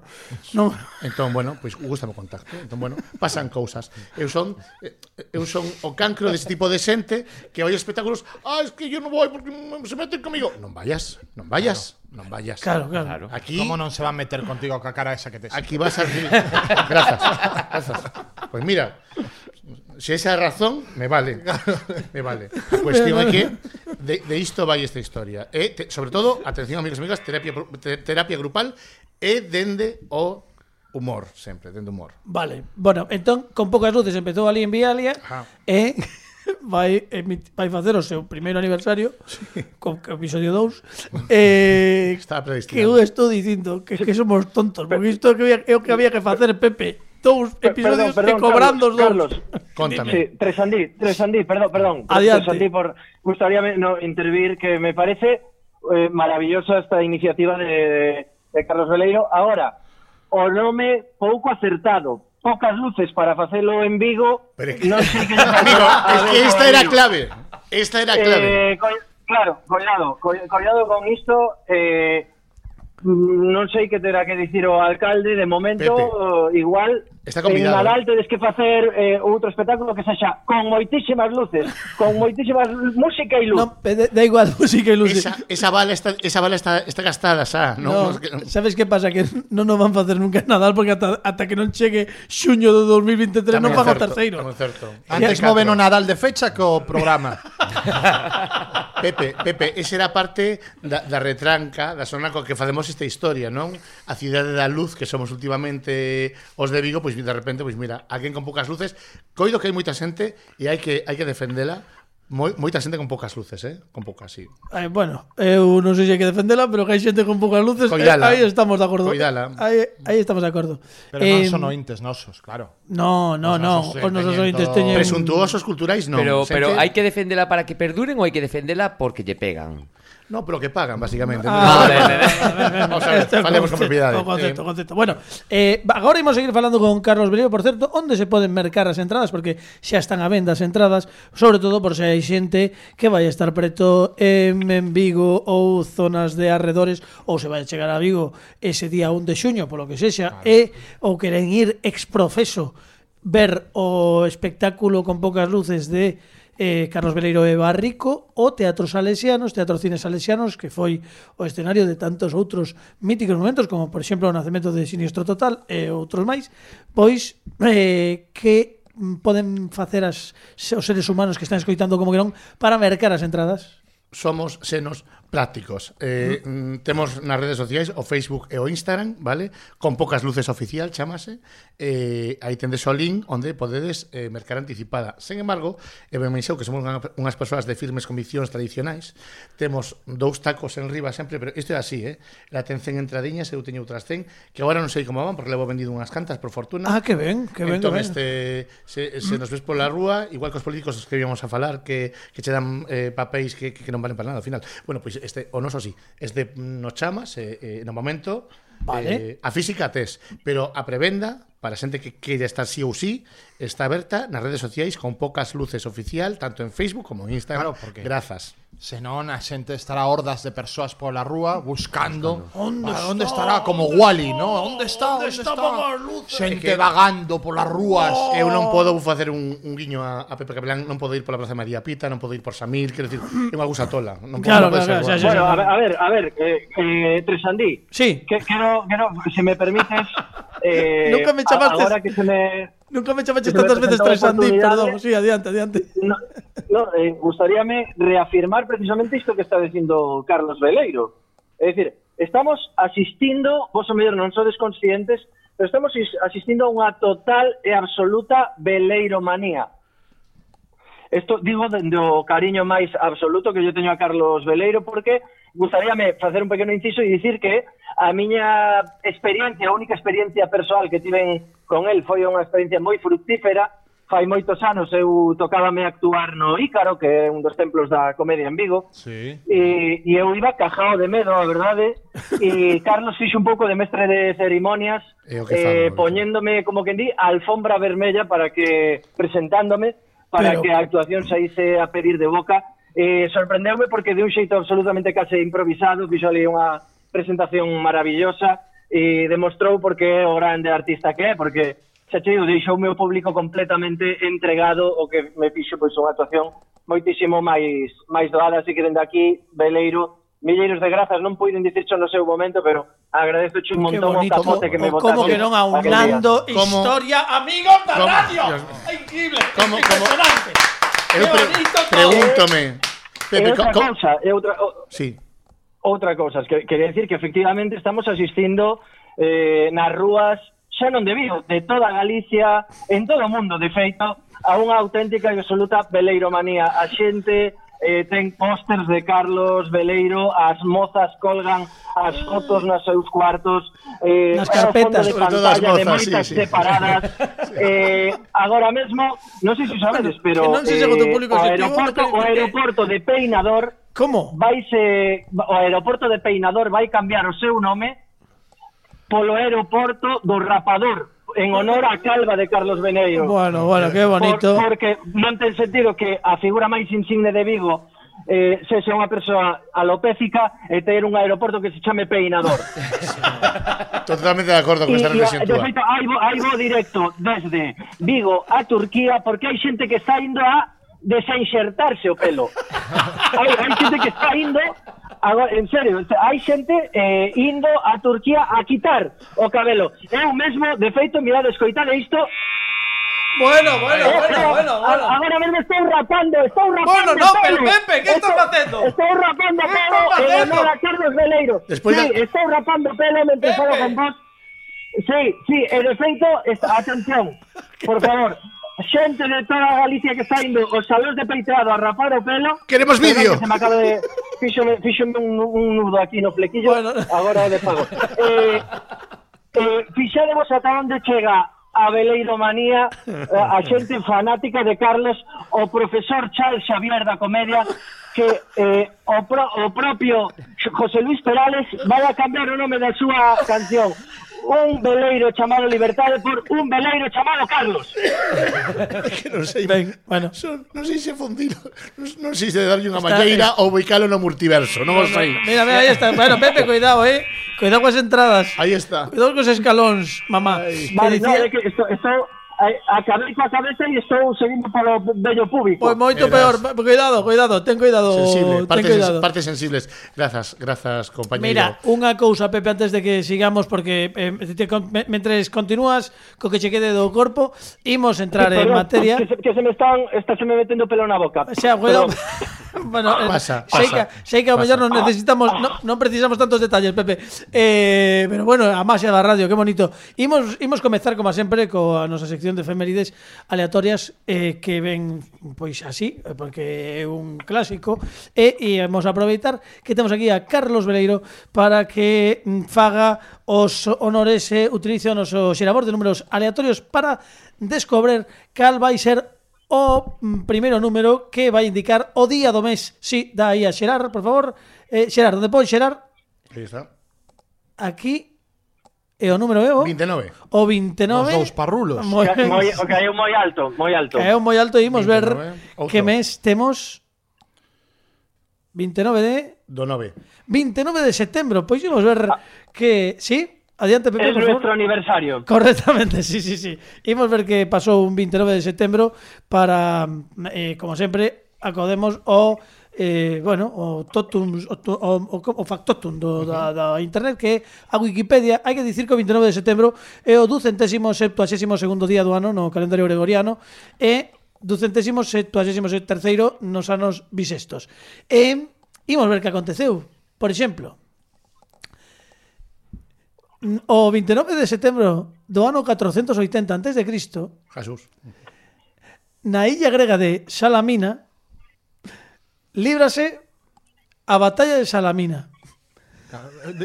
[SPEAKER 2] Non?
[SPEAKER 6] Entón, bueno, pois pues, gustame o contacto. Entón, bueno, pasan cousas. Eu son eh, eu son o cancro deste tipo de xente que vai a espectáculos, ah, es que yo non vou porque se meten comigo. Non vayas, non vayas. Claro. Non vayas.
[SPEAKER 2] Claro, claro.
[SPEAKER 6] Aquí,
[SPEAKER 7] Como non se van a meter contigo coa cara esa que te
[SPEAKER 6] Aquí vas a decir... grazas, grazas. Pois pues mira, se esa razón, me vale. Me vale. A cuestión é que de, de isto vai esta historia. E, te, sobre todo, atención, amigos e amigas, terapia, te, terapia grupal e dende o humor, sempre, dende humor.
[SPEAKER 2] Vale, bueno, entón, con poucas luces empezou ali en Vialia
[SPEAKER 6] Ajá.
[SPEAKER 2] e vai, vai facer o seu primeiro aniversario sí. con o episodio 2 eh,
[SPEAKER 6] Está
[SPEAKER 2] que eu estou dicindo que, que somos tontos porque isto é o que había que facer Pepe
[SPEAKER 5] Per-
[SPEAKER 2] episodios
[SPEAKER 5] perdón,
[SPEAKER 2] e cobrando os dous
[SPEAKER 5] Carlos,
[SPEAKER 6] Contame.
[SPEAKER 5] Sí, Tresandí, Tresandí, perdón, perdón.
[SPEAKER 2] Adiante.
[SPEAKER 5] Tresandí, por gustaría no, intervir que me parece eh, maravillosa esta iniciativa de, de Carlos Veleiro. Ahora, o nome pouco acertado, pocas luces para facelo en Vigo.
[SPEAKER 6] Pero é que-
[SPEAKER 5] non sei que
[SPEAKER 6] Amigo, es que esta era clave. Esta era clave.
[SPEAKER 5] Eh, co- claro, cuidado, co- cuidado con isto. Eh, non sei que terá que dicir o alcalde de momento,
[SPEAKER 6] Pepe.
[SPEAKER 5] igual
[SPEAKER 6] Está convidado.
[SPEAKER 5] En
[SPEAKER 6] ¿eh?
[SPEAKER 5] Nadal tedes que facer eh, outro espectáculo que sexa con moitísimas luces, con moitísimas música e luz.
[SPEAKER 2] No, da, da igual música e luces.
[SPEAKER 6] Esa, esa bala está esa bala está, está gastada xa,
[SPEAKER 2] no,
[SPEAKER 6] no, no,
[SPEAKER 2] sabes que pasa que non nos van facer nunca Nadal porque ata, ata que non chegue xuño do 2023 non van o terceiro.
[SPEAKER 6] Certo.
[SPEAKER 7] Antes moven o Nadal de fecha co programa.
[SPEAKER 6] Pepe, Pepe, esa era parte da, da retranca, da zona co que facemos esta historia, non? a cidade da luz que somos últimamente os de Vigo, pois de repente, pois mira, alguén con poucas luces, coido que hai moita xente e hai que hai que defendela, Moi, moita xente con poucas luces, eh? Con poucas, sí.
[SPEAKER 2] Eh, bueno, eu non sei se hai que defendela, pero que hai xente con poucas luces, eh,
[SPEAKER 6] Coidala.
[SPEAKER 2] eh, aí estamos de acordo.
[SPEAKER 6] Coidala.
[SPEAKER 2] Aí, aí estamos de acordo.
[SPEAKER 7] Pero
[SPEAKER 2] eh, non
[SPEAKER 7] son ointes nosos, claro.
[SPEAKER 2] No, no,
[SPEAKER 7] os
[SPEAKER 2] no, os nosos ointes teñen...
[SPEAKER 6] Presuntuosos culturais non.
[SPEAKER 4] Pero, pero hai que defendela para que perduren ou hai que defendela porque lle pegan?
[SPEAKER 6] No, pero que pagan, basicamente.
[SPEAKER 2] Ah,
[SPEAKER 4] vale, vale.
[SPEAKER 6] Vamos a ver,
[SPEAKER 2] este
[SPEAKER 6] falemos
[SPEAKER 2] concepto, con
[SPEAKER 6] propiedade.
[SPEAKER 2] O concepto,
[SPEAKER 6] eh.
[SPEAKER 2] concepto. Bueno, eh, agora imos seguir falando con Carlos Beleo, por certo, onde se poden mercar as entradas, porque xa están a venda as entradas, sobre todo por se hai xente que vai estar preto en, en Vigo ou zonas de arredores, ou se vai chegar a Vigo ese día 1 de xuño, polo que sexa, e ou queren ir exprofeso ver o espectáculo con pocas luces de eh, Carlos Beleiro e Barrico, o Teatro Salesianos, Teatro Cine Salesianos, que foi o escenario de tantos outros míticos momentos, como por exemplo o nacemento de Sinistro Total e outros máis, pois eh, que poden facer as, os seres humanos que están escoitando como que non para mercar as entradas?
[SPEAKER 6] Somos senos prácticos. Eh, mm. mm. Temos nas redes sociais o Facebook e o Instagram, vale? Con poucas luces oficial, chamase. Eh, aí tendes o link onde podedes eh, mercar anticipada. Sen embargo, e ben menxeu que somos unhas persoas de firmes conviccións tradicionais, temos dous tacos en riba sempre, pero isto é así, eh? La ten 100 entradiñas, eu teño outras 100, que agora non sei como van, porque levo vendido unhas cantas, por fortuna.
[SPEAKER 2] Ah, que ben, que ben,
[SPEAKER 6] entón,
[SPEAKER 2] que ben.
[SPEAKER 6] Este, se, se nos ves pola rúa, igual que os políticos que íbamos a falar, que, que che dan eh, papéis que, que non valen para nada, ao final. Bueno, pois este, o non so así, este mm, nos chamas eh, eh, no momento
[SPEAKER 2] vale.
[SPEAKER 6] eh, a física tes, pero a prevenda para xente que queira estar sí ou sí, está aberta nas redes sociais con poucas luces oficial, tanto en Facebook como en Instagram.
[SPEAKER 7] Claro, porque...
[SPEAKER 6] Grazas.
[SPEAKER 7] Senón a xente estará hordas de persoas pola rúa buscando, buscando. Onde,
[SPEAKER 2] está, onde
[SPEAKER 7] estará como onde Wally, está, no? Onde está?
[SPEAKER 2] Onde,
[SPEAKER 7] onde
[SPEAKER 2] está?
[SPEAKER 7] está?
[SPEAKER 2] Luces?
[SPEAKER 7] Xente
[SPEAKER 6] que...
[SPEAKER 7] vagando polas rúas. Oh.
[SPEAKER 6] Eu non podo facer un, un guiño a, a Pepe Capelán, non podo ir pola Plaza María Pita, non podo ir por Samir, quero dicir, é unha gusatola, non
[SPEAKER 2] claro,
[SPEAKER 6] non podo
[SPEAKER 2] claro,
[SPEAKER 6] ser.
[SPEAKER 2] Claro,
[SPEAKER 5] bueno, a ver, a ver, a ver eh, eh, Tresandí.
[SPEAKER 2] Sí.
[SPEAKER 5] Que, quero, que no, se me permites Eh,
[SPEAKER 2] nunca me chamaste.
[SPEAKER 5] Ahora que se me,
[SPEAKER 2] nunca me
[SPEAKER 5] chamaste
[SPEAKER 2] tantas veces tres
[SPEAKER 5] Andín,
[SPEAKER 2] perdón. Sí, adiante, adiante.
[SPEAKER 5] No, no eh, gustaríame reafirmar precisamente isto que está dicindo Carlos Veleiro. É dicir, estamos asistindo, vos o mellor non sodes conscientes, pero estamos asistindo a unha total e absoluta veleiromanía. Isto digo do cariño máis absoluto que yo teño a Carlos Veleiro porque gustaríame facer un pequeno inciso e dicir que a miña experiencia, a única experiencia persoal que tive con el foi unha experiencia moi fructífera. Fai moitos anos eu tocábame actuar no Ícaro, que é un dos templos da comedia en Vigo,
[SPEAKER 7] sí.
[SPEAKER 5] e, e eu iba cajao de medo, a verdade, e Carlos fixo un pouco de mestre de cerimonias, eh,
[SPEAKER 6] eh,
[SPEAKER 5] poñéndome, como que di, a alfombra vermella para que, presentándome, para
[SPEAKER 2] Pero...
[SPEAKER 5] que a actuación saíse a pedir de boca, eh, sorprendeume porque de un xeito absolutamente case improvisado, fixo ali unha presentación maravillosa e demostrou porque é o grande artista que é, porque xa che deixou o meu público completamente entregado o que me fixo pois unha actuación moitísimo máis máis doada, así que dende aquí Beleiro milleiros de grazas, non puiden dicircho no seu momento, pero agradezo un montón
[SPEAKER 2] bonito, o
[SPEAKER 5] capote que me botaron.
[SPEAKER 2] Como que non aunando historia, amigos da radio!
[SPEAKER 6] Dios,
[SPEAKER 2] increíble,
[SPEAKER 6] como,
[SPEAKER 2] impresionante. Como,
[SPEAKER 6] pre
[SPEAKER 5] pregúntame.
[SPEAKER 6] Pepe,
[SPEAKER 5] outra cousa, é eh, outra, o,
[SPEAKER 6] sí.
[SPEAKER 5] outra cousa, que, quería decir que efectivamente estamos asistindo eh, nas rúas xa non de Vigo, de toda Galicia, en todo o mundo, de feito, a unha auténtica e absoluta veleiromanía. A xente eh, ten pósters de Carlos Veleiro, as mozas colgan as fotos nos seus cuartos, eh,
[SPEAKER 2] nas carpetas,
[SPEAKER 5] de pantalla
[SPEAKER 6] mozas, de
[SPEAKER 5] moitas
[SPEAKER 6] sí, sí.
[SPEAKER 5] separadas. Eh, agora mesmo, non sei se sabedes, pero
[SPEAKER 2] non se eh, o, público
[SPEAKER 5] o aeroporto, o aeroporto de Peinador
[SPEAKER 2] Como?
[SPEAKER 5] vaise o aeroporto de Peinador vai cambiar o seu nome polo aeroporto do Rapador en honor á calva de Carlos Beneiro.
[SPEAKER 2] Bueno, bueno, qué bonito.
[SPEAKER 5] Por, porque non ten sentido que a figura máis insigne de Vigo eh, sexa unha persoa alopécica e ter un aeroporto que se chame Peinador.
[SPEAKER 6] Totalmente de acordo con
[SPEAKER 5] y,
[SPEAKER 6] esta reflexión túa.
[SPEAKER 5] Feito, hai, hai voo directo desde Vigo a Turquía porque hai xente que está indo a desenxertarse o pelo. hai, hai xente que está indo Agora, en serio, hai xente eh, indo a Turquía a quitar o cabelo. Eu mesmo, de feito, mirad, escoitade isto,
[SPEAKER 2] Bueno, bueno,
[SPEAKER 5] Eh,
[SPEAKER 2] bueno, bueno,
[SPEAKER 5] a-
[SPEAKER 2] bueno.
[SPEAKER 5] Agora mesmo estou rapando, estou rapando
[SPEAKER 2] Bueno, no, pero. Pepe, ¿qué estás facendo?
[SPEAKER 5] Estou rapando
[SPEAKER 2] ¿Qué
[SPEAKER 5] pelo en honor a Carlos Veleiro.
[SPEAKER 6] Despois
[SPEAKER 5] sí,
[SPEAKER 6] da-
[SPEAKER 5] estou rapando pelo mentre falo con vos. Sí, sí, e de feito, esta, atención, por favor, xente de toda Galicia que está indo os salóns de peiteado a rapar o pelo.
[SPEAKER 6] Queremos vídeo.
[SPEAKER 5] Que se me acaba de fíxome, fíxome un, un nudo aquí no flequillo,
[SPEAKER 2] bueno.
[SPEAKER 5] agora de pago. eh, eh, fixaremos ata onde chega a veleidomanía eh, a xente fanática de Carlos o profesor Charles Xavier da Comedia, que eh, o, pro, o propio José Luis Perales vai a cambiar o nome da súa canción Un veleiro chamado Libertade por un veleiro chamado Carlos.
[SPEAKER 6] que non sei.
[SPEAKER 2] Ben, bueno.
[SPEAKER 6] Son, non sei se fundir, non, non sei se darlle unha malleira ou ubicalo no multiverso, non o sei.
[SPEAKER 2] Mira, mira, ahí está. Bueno, Pepe, cuidado, eh. Cuidado coas entradas.
[SPEAKER 6] Aí está.
[SPEAKER 2] Cuidado cos escalóns, mamá.
[SPEAKER 6] Ay.
[SPEAKER 5] Vale, no, é que a, acabei coa cabeza e estou seguindo polo vello público.
[SPEAKER 2] Pois moito
[SPEAKER 6] Verás.
[SPEAKER 2] peor, cuidado, cuidado, ten cuidado,
[SPEAKER 6] Sensible,
[SPEAKER 2] ten
[SPEAKER 6] partes,
[SPEAKER 2] cuidado.
[SPEAKER 6] partes sensibles. Grazas, grazas, compañeiro.
[SPEAKER 2] Mira, unha cousa, Pepe, antes de que sigamos, porque eh, te, con- me- mentres continúas co que che quede do corpo, imos entrar en
[SPEAKER 5] Perdón,
[SPEAKER 2] materia.
[SPEAKER 5] Que se, que se me están, está se me metendo pelo na boca.
[SPEAKER 2] O sea, cuidado. Bueno, eh,
[SPEAKER 6] Pasa,
[SPEAKER 2] sei
[SPEAKER 6] pasa,
[SPEAKER 2] que, sei que ao mellor non necesitamos, non, non precisamos tantos detalles, Pepe. Eh, pero bueno, a máxia da radio, que bonito. Imos, imos comezar, como sempre, coa nosa sección de efemérides aleatorias eh, que ven pois así, eh, porque é un clásico e íamos aproveitar que temos aquí a Carlos Veleiro para que mm, faga os honores e utilice o noso xerador de números aleatorios para descobrir cal vai ser o mm, primeiro número que vai indicar o día do mes. Si, sí, dá aí a Xerar, por favor. Eh, Xerar, onde pode Xerar?
[SPEAKER 6] Aí está.
[SPEAKER 2] Aquí E o número é o
[SPEAKER 6] 29.
[SPEAKER 2] O 29.
[SPEAKER 7] Os dous parrulos.
[SPEAKER 2] Moi,
[SPEAKER 5] moi, o caeu moi alto, moi alto.
[SPEAKER 2] Eh, caeu moi alto e imos
[SPEAKER 6] 29,
[SPEAKER 2] ver
[SPEAKER 6] outro.
[SPEAKER 2] que mes temos 29 de
[SPEAKER 6] do 9.
[SPEAKER 2] 29 de setembro, pois imos ver ah. que, sí, adiante Pepe, É
[SPEAKER 5] nuestro aniversario.
[SPEAKER 2] Correctamente, sí, sí, sí. Imos ver que pasou un 29 de setembro para eh, como sempre acodemos o eh, bueno, o totum o, to, o, o, o factotum do, da, da internet que é a Wikipedia hai que dicir que o 29 de setembro é o ducentésimo septuagésimo segundo día do ano no calendario gregoriano e ducentésimo septuagésimo terceiro nos anos bisestos e imos ver que aconteceu. Por exemplo o 29 de setembro do ano 480 antes de Cristo
[SPEAKER 6] Jesús.
[SPEAKER 2] na illa grega de Salamina líbrase a batalla de Salamina.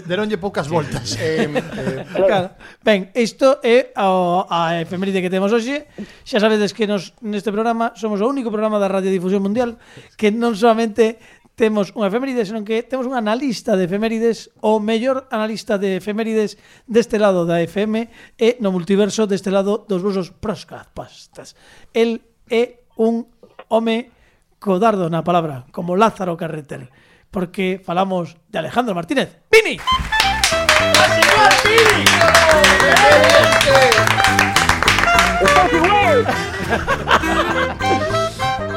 [SPEAKER 7] Deronlle poucas voltas.
[SPEAKER 6] eh, eh, eh
[SPEAKER 2] claro. Ben, isto é a, a efeméride que temos hoxe. Xa sabedes que nos neste programa somos o único programa da Radiodifusión Mundial que non solamente temos unha efeméride, senón que temos un analista de efemérides, o mellor analista de efemérides deste lado da FM e no multiverso deste lado dos vosos proscapastas. El é un home Codardo na palabra, como Lázaro Carreter, porque falamos de Alejandro Martínez. ¡Vini!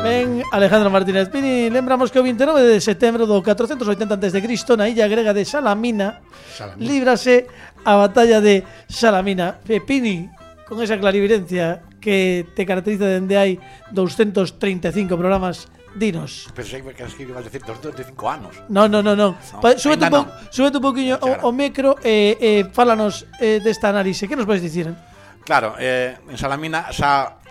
[SPEAKER 2] Ben, Alejandro Martínez Pini, lembramos que o 29 de setembro do 480 a.C. na illa grega de Salamina,
[SPEAKER 6] Salamina.
[SPEAKER 2] líbrase a batalla de Salamina. E Pini, con esa clarividencia que te caracteriza dende hai 235 programas, Dinos.
[SPEAKER 8] Pensei que as que ibas decir dos 25 anos.
[SPEAKER 2] Non, non, non, non. No, pa, súbete, un, po, súbete un poquinho o, o micro e eh, eh, fálanos eh, desta análise. Que nos vais dicir?
[SPEAKER 8] Claro, eh, en Salamina xa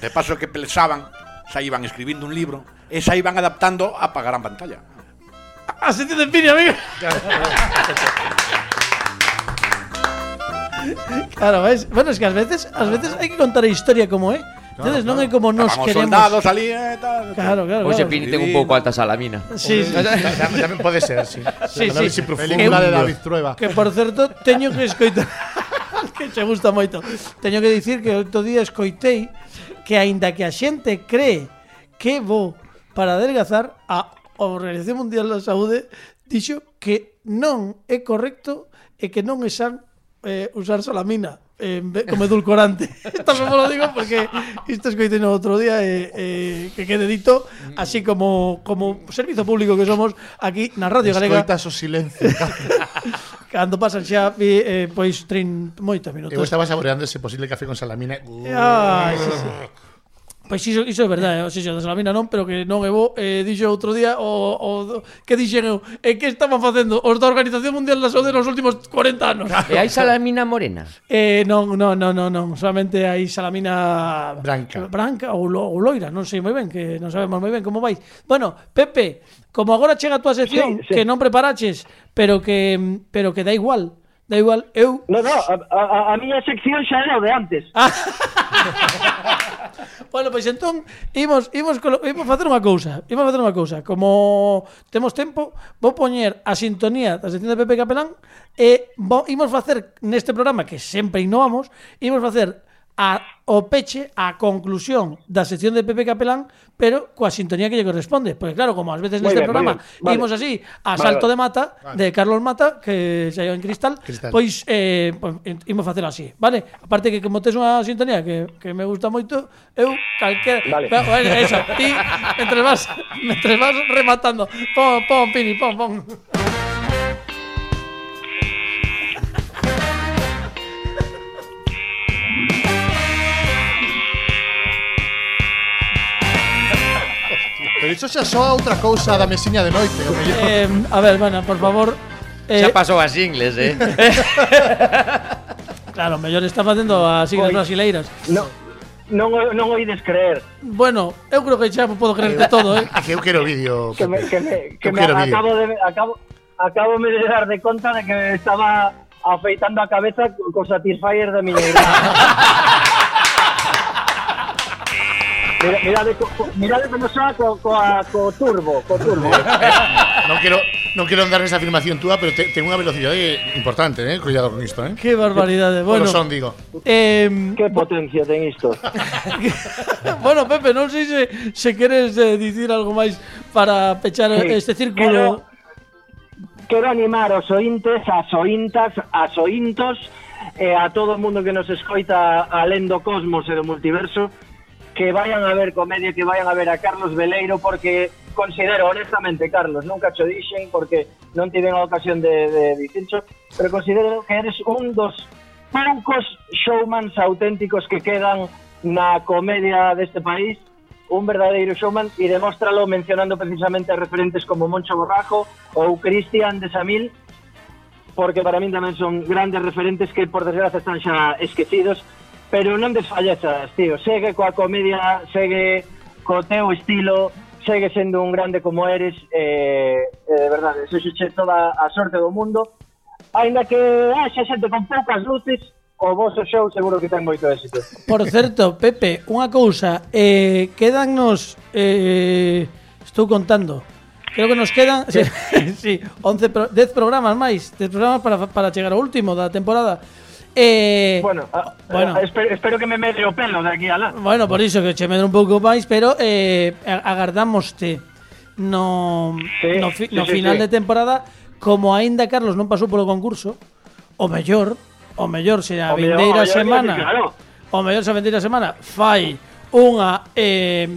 [SPEAKER 8] de paso que pensaban, xa iban escribindo un libro e xa iban adaptando a pagar a pantalla.
[SPEAKER 2] Ah, Así te define, amigo. claro, ves? Bueno, es que ás veces, ás veces hai que contar a historia como é. Eh? Claro, Entonces claro. non é como nos
[SPEAKER 8] Acabamos
[SPEAKER 2] queremos.
[SPEAKER 8] soldados ali e eh, tal.
[SPEAKER 2] Claro, claro.
[SPEAKER 4] Hoxe
[SPEAKER 2] claro.
[SPEAKER 4] Pini ten un pouco alta a mina.
[SPEAKER 2] Sí, sí.
[SPEAKER 6] Tamén tamén pode ser, sí.
[SPEAKER 2] Sí, sí.
[SPEAKER 6] sí.
[SPEAKER 7] Película de David Trueba.
[SPEAKER 2] Que por certo teño que escoitar que che gusta moito. Teño que dicir que outro día escoitei que aínda que a xente cree que vou para adelgazar a Organización Mundial da Saúde dixo que non é correcto e que non é san eh, usar solamina eh, como edulcorante. Tamén lo digo porque isto escoitei no outro día eh, eh, que quede dito, mm. así como como servizo público que somos aquí na Radio Galega.
[SPEAKER 7] Escoitas o silencio.
[SPEAKER 2] Cando pasan xa eh, pois trin moitos minutos.
[SPEAKER 6] Eu estaba saboreando ese posible café con salamina.
[SPEAKER 2] Ai, sí, sí. Pois iso, iso é verdade, eh? o Xixo da Salamina non, pero que non é bo, eh, dixo outro día o, o que dixen eu, é eh, que estaban facendo os da Organización Mundial da Saúde nos últimos 40 anos.
[SPEAKER 4] E hai Salamina morena?
[SPEAKER 2] Eh, non, non, non, non, non, solamente hai Salamina
[SPEAKER 6] branca,
[SPEAKER 2] branca ou, lo, ou loira, non sei moi ben, que non sabemos moi ben como vai. Bueno, Pepe, como agora chega a túa sección
[SPEAKER 5] sí, sí.
[SPEAKER 2] que non preparaches, pero que pero que da igual, Da igual, eu...
[SPEAKER 5] No, no, a, a, a miña sección xa era o de antes. Ah.
[SPEAKER 2] bueno, pois pues, entón imos imos colo, imos facer unha cousa, imos facer unha cousa. Como temos tempo, vou poñer a sintonía da sección de Pepe Capelán e vo, imos facer neste programa que sempre innovamos, imos facer a, o peche a conclusión da sección de Pepe Capelán, pero coa sintonía que lle corresponde. Porque claro, como ás veces neste programa
[SPEAKER 5] vale.
[SPEAKER 2] imos así a
[SPEAKER 5] vale,
[SPEAKER 2] salto
[SPEAKER 5] vale.
[SPEAKER 2] de mata vale. de Carlos Mata, que se en cristal,
[SPEAKER 6] cristal.
[SPEAKER 2] pois eh, pois, imos facelo así, vale? Aparte que como tes unha sintonía que, que me gusta moito, eu calquera...
[SPEAKER 5] Vale.
[SPEAKER 2] Pero, bueno, eso, ti, mentre vas, mentre vas rematando, pon, pon, Pini, pon, pon.
[SPEAKER 3] Iso xa soa outra cousa da mesiña de noite. o mellor.
[SPEAKER 2] Eh, a ver, bueno, por favor... Eh,
[SPEAKER 4] Xa pasou as ingles, eh.
[SPEAKER 2] claro, mellor está facendo as siglas brasileiras.
[SPEAKER 5] Non, non, non oídes creer.
[SPEAKER 2] Bueno, eu creo que xa podo creerte todo, eh?
[SPEAKER 6] Que eu quero vídeo.
[SPEAKER 5] Que me, que me, que
[SPEAKER 6] Eu
[SPEAKER 5] me acabo de acabo acabo me de dar de conta de que estaba afeitando a cabeza co Satisfyer da miña. Mirade, mirade como xa co, coa, co turbo, co turbo.
[SPEAKER 6] non quero non quero andar nesa afirmación túa, pero ten unha velocidade importante, eh? Cuidado con isto, eh?
[SPEAKER 2] Que barbaridade.
[SPEAKER 6] Bueno,
[SPEAKER 2] Bueno,
[SPEAKER 6] son, digo.
[SPEAKER 2] Eh,
[SPEAKER 5] que potencia ten isto.
[SPEAKER 2] bueno, Pepe, non sei se, se queres eh, dicir algo máis para pechar
[SPEAKER 5] sí.
[SPEAKER 2] este círculo.
[SPEAKER 5] Quero, animar aos ointes, as ointas, as ointos, e eh, a todo o mundo que nos escoita alén do cosmos e do multiverso, que vayan a ver comedia, que vayan a ver a Carlos Veleiro, porque considero, honestamente, Carlos, nunca cho dixen, porque non tiven a ocasión de, de dicencho, pero considero que eres un dos poucos showmans auténticos que quedan na comedia deste país, un verdadeiro showman, e demóstralo mencionando precisamente a referentes como Moncho Borrajo ou Cristian de Samil, porque para min tamén son grandes referentes que, por desgracia, están xa esquecidos, pero non desfallezas, tío. Segue coa comedia, segue co teu estilo, segue sendo un grande como eres, eh, eh, de verdade, sexo che toda a sorte do mundo, ainda que haxa xente con poucas luces, o vosso show seguro que ten moito éxito.
[SPEAKER 2] Por certo, Pepe, unha cousa, eh, quedannos, eh, estou contando, creo que nos quedan sí, sí, 11 pro, 10 programas máis, 10 programas para, para chegar ao último da temporada, Eh,
[SPEAKER 5] bueno, a,
[SPEAKER 2] bueno.
[SPEAKER 5] Eh, a, espero, espero, que me medre o pelo de aquí a lá.
[SPEAKER 2] Bueno, por iso que che medre un pouco máis, pero eh, agardámoste no,
[SPEAKER 5] sí,
[SPEAKER 2] no, fi,
[SPEAKER 5] sí,
[SPEAKER 2] no
[SPEAKER 5] sí,
[SPEAKER 2] final
[SPEAKER 5] sí.
[SPEAKER 2] de temporada como aínda Carlos non pasou polo concurso, o mellor, o mellor se a vindeira semana.
[SPEAKER 5] Claro.
[SPEAKER 2] O mellor se a vindeira semana fai unha eh,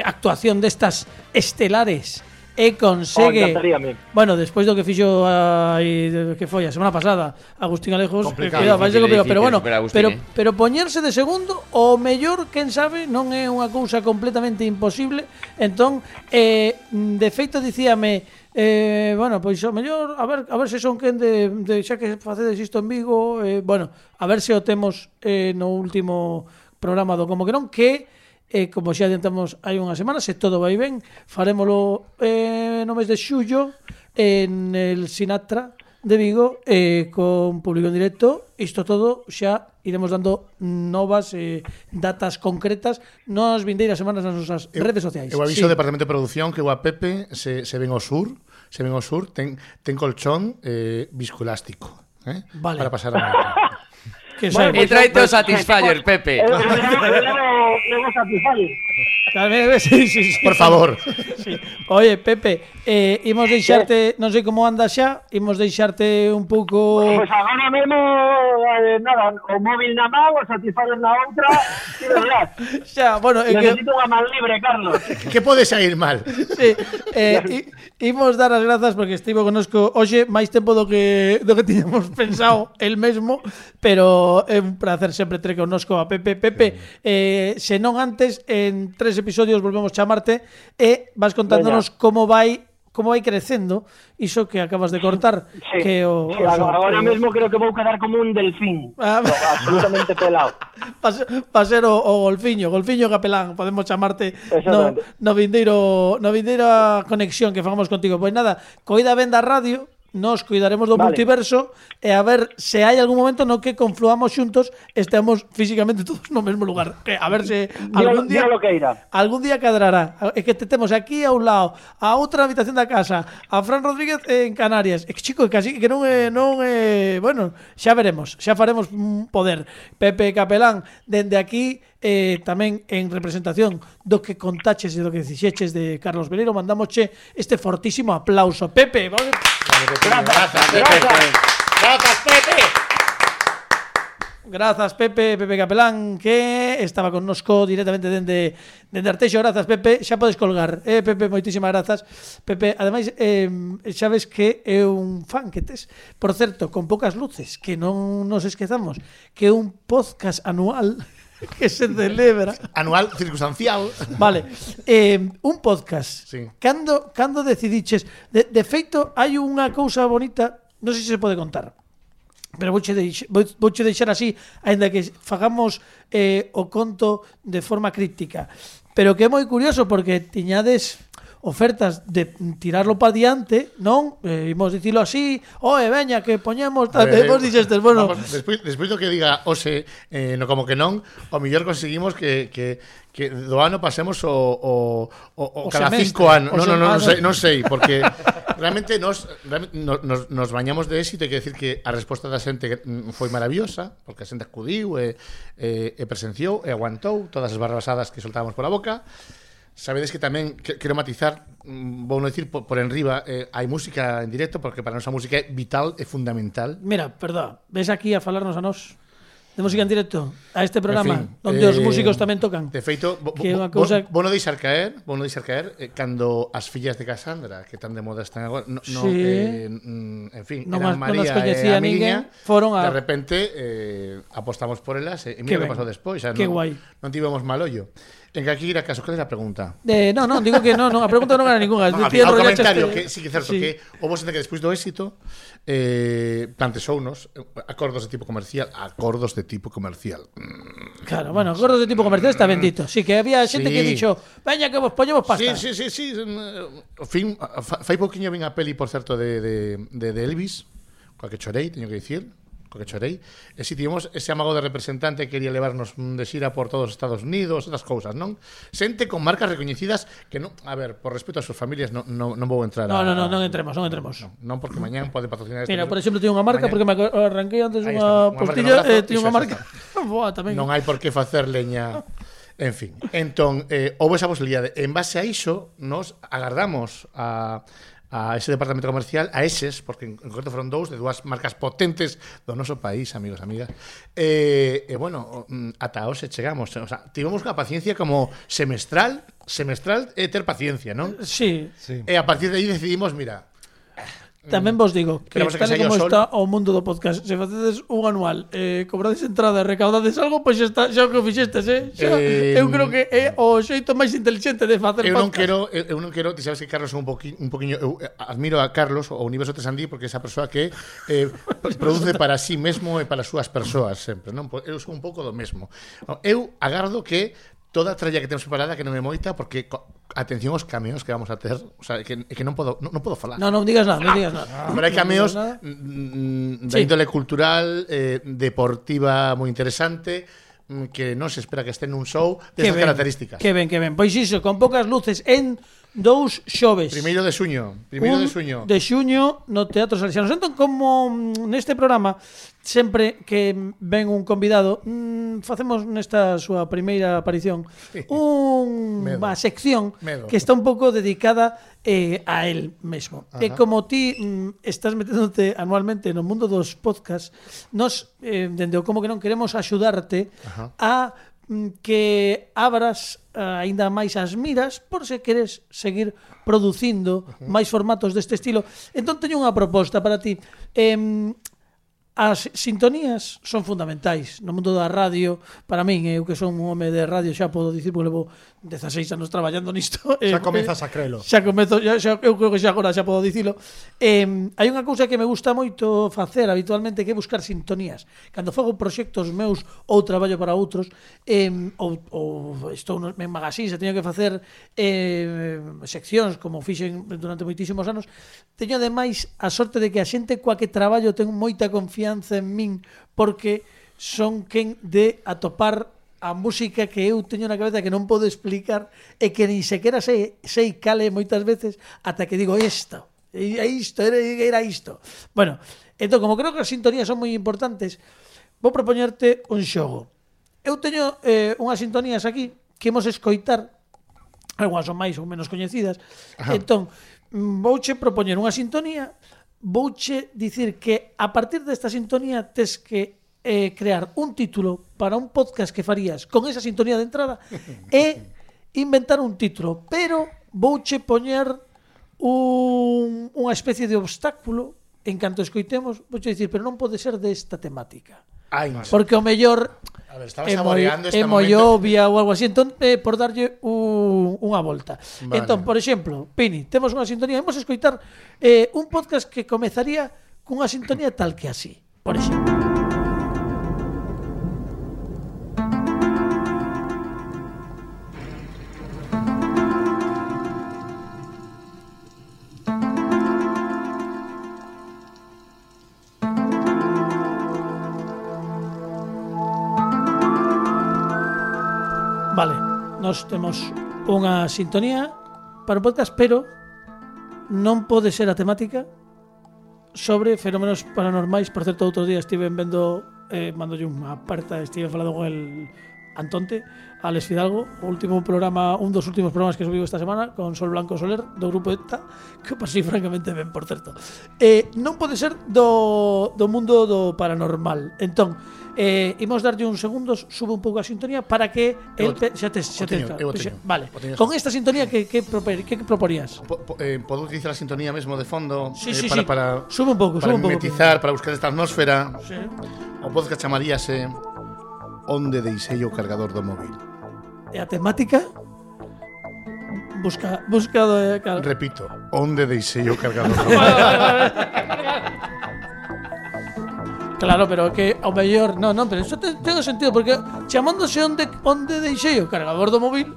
[SPEAKER 2] actuación destas estelares e consegue
[SPEAKER 5] oh,
[SPEAKER 2] Bueno, despois do que fixo aí que foi a semana pasada Agustín Alejos,
[SPEAKER 3] complicado,
[SPEAKER 2] queda
[SPEAKER 4] máis
[SPEAKER 2] complicado, pero bueno,
[SPEAKER 4] Agustín,
[SPEAKER 2] pero
[SPEAKER 4] eh?
[SPEAKER 2] pero poñerse de segundo o mellor, quen sabe, non é unha cousa completamente imposible. Entón, eh de feito dicíame Eh, bueno, pois o mellor a ver a ver se son quen de, de xa que facedes isto en Vigo, eh, bueno, a ver se o temos eh, no último programa do Como que non que e como xa adiantamos hai unha semana, se todo vai ben, farémolo eh, no mes de xullo en el Sinatra de Vigo eh, con público en directo. Isto todo xa iremos dando novas eh, datas concretas nas vindeiras semanas nas nosas eu, redes sociais.
[SPEAKER 6] Eu aviso
[SPEAKER 2] sí.
[SPEAKER 6] ao Departamento de Producción que o a Pepe se, se ven ao sur, se ven ao sur, ten, ten colchón eh, viscoelástico. Eh?
[SPEAKER 2] Vale.
[SPEAKER 6] Para pasar a
[SPEAKER 2] Que
[SPEAKER 5] bueno,
[SPEAKER 2] pues,
[SPEAKER 4] e traite o Satisfyer, Pepe.
[SPEAKER 5] Eu o Satisfyer.
[SPEAKER 2] Sí, sí, sí,
[SPEAKER 6] Por favor.
[SPEAKER 2] Sí. Oye, Pepe, eh, imos deixarte, non sei como anda xa, imos deixarte un pouco...
[SPEAKER 5] Pois pues agora mesmo, eh, nada, o móvil na mão, o Satisfyer na outra, e verdad.
[SPEAKER 2] Xa, bueno... Necesito que...
[SPEAKER 5] unha man libre, Carlos.
[SPEAKER 6] Que pode sair mal.
[SPEAKER 2] Sí, eh, imos dar as grazas porque estivo conosco hoxe máis tempo do que, do que tiñamos pensado el mesmo, pero é un placer sempre ter connosco a Pepe. Pepe, sí. eh, se non antes, en tres episodios volvemos chamarte e vas contándonos como vai como vai crecendo iso que acabas de cortar
[SPEAKER 5] sí,
[SPEAKER 2] que o,
[SPEAKER 5] sí,
[SPEAKER 2] o
[SPEAKER 5] agora,
[SPEAKER 2] o...
[SPEAKER 5] mesmo creo que vou quedar como un delfín.
[SPEAKER 2] Ah,
[SPEAKER 5] no, absolutamente pelado.
[SPEAKER 2] Para ser o, o golfiño golfiño capelán podemos chamarte no, no vindeiro no vindeiro a conexión que fagamos contigo. Pois nada coida ben da radio nos cuidaremos do
[SPEAKER 5] vale.
[SPEAKER 2] multiverso e a ver se hai algún momento no que confluamos xuntos estemos físicamente todos no mesmo lugar. Que a ver se algún día
[SPEAKER 5] lo que irá.
[SPEAKER 2] algún día cadrará. É que te temos aquí a un lado, a outra habitación da casa, a Fran Rodríguez en Canarias. É que chico, que que non é non é, bueno, xa veremos, xa faremos poder. Pepe Capelán dende aquí eh, tamén en representación do que contaches e do que dixeches de Carlos Velero, mandámoche este fortísimo aplauso. Pepe, vale?
[SPEAKER 6] Grazas, Pepe. Grazas, Pepe.
[SPEAKER 2] Grazas, Pepe, Pepe Capelán, que estaba connosco directamente dende, dende Arteixo. Grazas, Pepe, xa podes colgar. Eh, Pepe, moitísimas grazas. Pepe, ademais, eh, xa ves que é un fan que tes. Por certo, con poucas luces, que non nos esquezamos, que é un podcast anual que se celebra
[SPEAKER 6] anual circunstancial.
[SPEAKER 2] Vale. Eh, un podcast.
[SPEAKER 6] Sí.
[SPEAKER 2] Cando cando decidiches, de, de feito hai unha cousa bonita, non sei se se pode contar. Pero vouche deixar, vouche deixar así, aínda que fagamos eh, o conto de forma críptica. Pero que é moi curioso porque tiñades ofertas de tirarlo para diante, non? Eh, imos dicilo así, oe, veña, que poñemos... Tal, ver, vos eh, dixestes, bueno...
[SPEAKER 6] Vamos, despois, despois do que diga Ose, eh, no como que non, o mellor conseguimos que, que, que do ano pasemos o, o, o, o,
[SPEAKER 2] o
[SPEAKER 6] cada
[SPEAKER 2] semestre,
[SPEAKER 6] cinco anos. Non, non,
[SPEAKER 2] non,
[SPEAKER 6] non
[SPEAKER 2] ah,
[SPEAKER 6] sei, non sei, porque realmente nos, realmente nos, nos bañamos de éxito. E que decir que a resposta da xente foi maravillosa, porque a xente acudiu e, e, e presenciou e aguantou todas as barrabasadas que soltábamos pola boca, Sabedes que tamén que, quero matizar, mm, vou non dicir por, por enriba, eh, hai música en directo porque para a nosa música é vital e fundamental.
[SPEAKER 2] Mira, perdón, ves aquí a falarnos a nós de música en directo a este programa
[SPEAKER 6] en fin,
[SPEAKER 2] onde
[SPEAKER 6] eh, os
[SPEAKER 2] músicos tamén tocan.
[SPEAKER 6] De feito, bo,
[SPEAKER 2] que é unha cousa
[SPEAKER 6] bo, bo, deixar caer, bo non deixar caer eh, cando as fillas de Cassandra, que tan de moda están agora, no, no
[SPEAKER 2] sí.
[SPEAKER 6] eh, mm, en fin,
[SPEAKER 2] no
[SPEAKER 6] eran
[SPEAKER 2] mas,
[SPEAKER 6] María
[SPEAKER 2] no
[SPEAKER 6] e a
[SPEAKER 2] ninguén, foron a
[SPEAKER 6] De repente eh, apostamos por elas e
[SPEAKER 2] eh,
[SPEAKER 6] mira que,
[SPEAKER 2] que
[SPEAKER 6] pasou despois, o
[SPEAKER 2] sea,
[SPEAKER 6] non, non tivemos mal ollo. Ten que aquí ir a caso, cal é a pregunta?
[SPEAKER 2] Eh, no, no, digo que no, no, a pregunta non era ninguna. Ah,
[SPEAKER 6] había
[SPEAKER 2] un
[SPEAKER 6] comentario que,
[SPEAKER 2] que
[SPEAKER 6] sí que é certo
[SPEAKER 2] sí.
[SPEAKER 6] que houve xente que despois do éxito eh, plantexounos eh, acordos de tipo comercial, acordos de tipo comercial. Mm.
[SPEAKER 2] Claro, bueno, acordos de tipo comercial está bendito. Sí, que había xente
[SPEAKER 6] sí.
[SPEAKER 2] que dixo, veña que vos poñemos pasta.
[SPEAKER 6] Sí, sí, sí, sí. O mm, fin, fai pouquiño vin a peli, por certo, de, de, de, de Elvis, coa que chorei, teño que dicir, que chorei, e si tivemos ese amago de representante que quería levarnos de xira por todos os Estados Unidos, estas cousas, non? Xente con marcas recoñecidas que non, a ver, por respeto ás súas familias non, non, non vou entrar
[SPEAKER 2] no,
[SPEAKER 6] a...
[SPEAKER 2] Non, non, non entremos, non entremos.
[SPEAKER 6] Non, non porque mañán pode patrocinar este
[SPEAKER 2] Mira, por exemplo, teño unha marca,
[SPEAKER 6] mañán...
[SPEAKER 2] porque me arranquei antes
[SPEAKER 6] está, unha, unha
[SPEAKER 2] postilla,
[SPEAKER 6] brazo,
[SPEAKER 2] eh,
[SPEAKER 6] teño
[SPEAKER 2] unha marca. Boa, tamén.
[SPEAKER 6] Non hai por que facer leña... En fin, entón, eh, houve esa posibilidade. En base a iso, nos agardamos a a ese departamento comercial, a eses, porque en, en concreto foron dous de dúas marcas potentes do noso país, amigos, amigas. E, eh, eh, bueno, mm, ata hoxe chegamos. O sea, tivemos unha paciencia como semestral, semestral e ter paciencia, non?
[SPEAKER 2] Sí. sí.
[SPEAKER 6] E a partir de aí decidimos, mira,
[SPEAKER 2] Tamén vos digo que,
[SPEAKER 6] Queremos que
[SPEAKER 2] tal e como
[SPEAKER 6] sol...
[SPEAKER 2] está o mundo do podcast, se facedes un anual, eh, cobrades entrada e recaudades algo, pois pues xa, está, xa o que fixestes, eh? Xa,
[SPEAKER 6] eh...
[SPEAKER 2] eu creo que é o xeito máis inteligente de facer
[SPEAKER 6] eu non
[SPEAKER 2] podcast.
[SPEAKER 6] quero, eu, eu non quero, ti sabes que Carlos un poquinho, un poquinho eu eh, admiro a Carlos o Universo Tesandí porque é esa persoa que eh, produce para si sí mesmo e para as súas persoas sempre, non? Eu sou un pouco do mesmo. Eu agardo que toda a tralla que temos preparada que non é moita porque atención aos cameos que vamos a ter, o sea, que, que non podo non, non podo falar.
[SPEAKER 2] Non, non digas nada, non digas nada.
[SPEAKER 6] Pero hai cameos
[SPEAKER 2] no mm,
[SPEAKER 6] mm da
[SPEAKER 2] sí.
[SPEAKER 6] índole cultural, eh, deportiva moi interesante mm, que non se espera que este nun show destas características.
[SPEAKER 2] Que ben, que ben. Pois iso, con poucas luces en dous xoves.
[SPEAKER 6] Primeiro de xuño, primeiro de xuño.
[SPEAKER 2] De xuño no Teatro Salesiano. Entón, como mm, neste programa sempre que ven un convidado, mmm, facemos nesta súa primeira aparición
[SPEAKER 6] Medo.
[SPEAKER 2] unha sección
[SPEAKER 6] Medo.
[SPEAKER 2] que está un pouco dedicada eh, a él mesmo. Ajá. E como ti mm, estás meténdote anualmente no mundo dos podcasts, nos eh, dende o como que non queremos axudarte
[SPEAKER 6] Ajá.
[SPEAKER 2] a que abras eh, aínda máis as miras por se queres seguir producindo máis formatos deste estilo. Entón teño unha proposta para ti. Eh, As sintonías son fundamentais no mundo da radio para min, eu que son un home de radio xa podo dicir porque levo 16 anos traballando nisto.
[SPEAKER 3] Eh, xa
[SPEAKER 2] eh,
[SPEAKER 3] comezas a crelo.
[SPEAKER 2] Xa comezo, xa, xa, eu creo que xa agora xa podo dicilo. Eh, hai unha cousa que me gusta moito facer habitualmente que é buscar sintonías. Cando fago proxectos meus ou traballo para outros, eh, ou, ou estou en magazines e teño que facer eh, seccións como fixen durante moitísimos anos, teño ademais a sorte de que a xente coa que traballo ten moita confianza confianza en min porque son quen de atopar a música que eu teño na cabeza que non podo explicar e que nin sequera sei, sei cale moitas veces ata que digo isto, era isto, era, era isto. Bueno, entón, como creo que as sintonías son moi importantes, vou propoñerte un xogo. Eu teño eh, unhas sintonías aquí que imos escoitar, algunhas son máis ou menos coñecidas, entón, vouche propoñer unha sintonía vouche dicir que a partir desta sintonía tes que eh, crear un título para un podcast que farías con esa sintonía de entrada e inventar un título, pero vouche poñer un, unha especie de obstáculo en canto escoitemos, vou dicir, pero non pode ser desta temática.
[SPEAKER 6] Ai,
[SPEAKER 2] porque o mellor
[SPEAKER 6] A ver,
[SPEAKER 2] é moi,
[SPEAKER 6] este
[SPEAKER 2] é moi obvia ou algo así, entón eh, por darlle un, unha volta.
[SPEAKER 6] Vale.
[SPEAKER 2] Entón, por exemplo, Pini, temos unha sintonía, vamos a escoitar eh, un podcast que comezaría cunha sintonía tal que así, por exemplo. Vale, nós temos unha sintonía para o podcast, pero non pode ser a temática sobre fenómenos paranormais. Por certo, outro día estive vendo, eh, mandolle unha aperta, estive falando con el Antonte, Alex Fidalgo, o último programa, un dos últimos programas que subiu esta semana con Sol Blanco Soler do grupo ETA, que pasei francamente ben, por certo. Eh, non pode ser do, do mundo do paranormal. Entón, Eh, imos darlle uns segundos, sube un pouco a sintonía para que el te, xa te, xa
[SPEAKER 6] te, teño, te
[SPEAKER 2] xa, vale. Con esta sintonía que que, proper, que proporías?
[SPEAKER 6] Po, po, eh, podo utilizar a sintonía mesmo de fondo
[SPEAKER 2] sí,
[SPEAKER 6] eh,
[SPEAKER 2] sí,
[SPEAKER 6] para,
[SPEAKER 2] sí.
[SPEAKER 6] para
[SPEAKER 2] sube un pouco,
[SPEAKER 6] para
[SPEAKER 2] sube un pouco.
[SPEAKER 6] Mimetizar, para buscar esta atmósfera.
[SPEAKER 2] Sí.
[SPEAKER 6] O podcast chamaríase Onde deixei o cargador do móvil.
[SPEAKER 2] E a temática busca, buscado, eh, claro.
[SPEAKER 6] Repito, onde deixei o cargador?
[SPEAKER 2] Claro, pero que ao mellor, non, non, pero iso ten, ten sentido porque chamándose onde onde deixei o cargador do móvil,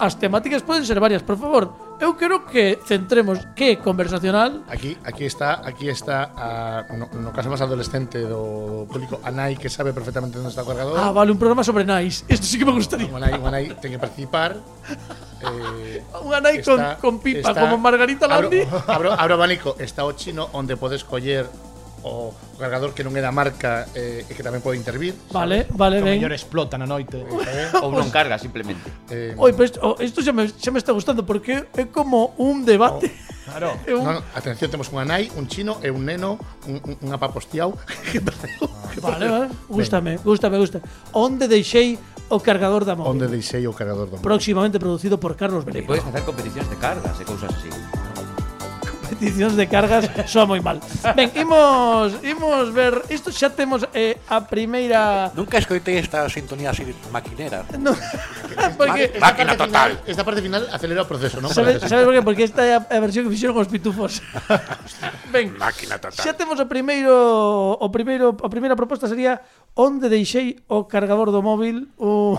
[SPEAKER 2] as temáticas poden ser varias, por favor. Eu quero que centremos que é conversacional.
[SPEAKER 6] Aquí aquí está, aquí está a, no, no caso máis adolescente do público, a Nai que sabe perfectamente onde está o cargador.
[SPEAKER 2] Ah, vale, un programa sobre Nais. Isto sí que me gustaría.
[SPEAKER 6] Unha Nai, unha Nai ten que participar. Eh,
[SPEAKER 2] unha Nai con, con pipa está, como Margarita Landi.
[SPEAKER 6] Abro, abro, abro abanico, está o chino onde podes coller o cargador que non é da marca eh, e que tamén pode intervir.
[SPEAKER 2] Vale,
[SPEAKER 3] ¿sabes? vale,
[SPEAKER 2] ben.
[SPEAKER 3] mellor explota na noite.
[SPEAKER 4] Eh, ou non carga, simplemente.
[SPEAKER 6] Eh,
[SPEAKER 2] Oi, pues, oh, isto xa me, xa me está gustando porque é como un debate.
[SPEAKER 3] Oh.
[SPEAKER 2] Claro. Un...
[SPEAKER 6] No, atención, temos unha nai, un chino e un neno, un, un, un apapostiao. Ah,
[SPEAKER 2] vale, vale. Gústame, gústame, gusta. Onde deixei o cargador da móvil?
[SPEAKER 6] Onde deixei o cargador da móvil?
[SPEAKER 2] Próximamente producido por Carlos Belén.
[SPEAKER 4] Podes facer competicións de cargas e cousas así
[SPEAKER 2] peticións de cargas soa moi mal. Ben, imos, imos ver, isto xa temos eh, a primeira...
[SPEAKER 8] Nunca escoitei esta sintonía así maquinera.
[SPEAKER 2] No, porque...
[SPEAKER 6] Esta
[SPEAKER 8] Máquina
[SPEAKER 6] parte
[SPEAKER 8] total.
[SPEAKER 6] Final, esta parte final acelera o proceso, non?
[SPEAKER 2] Sabes, sabes por que? Porque esta é a versión que fixeron os pitufos. ben,
[SPEAKER 8] Máquina total.
[SPEAKER 2] Xa temos o primeiro, o primeiro, a primeira proposta sería onde deixei o cargador do móvil o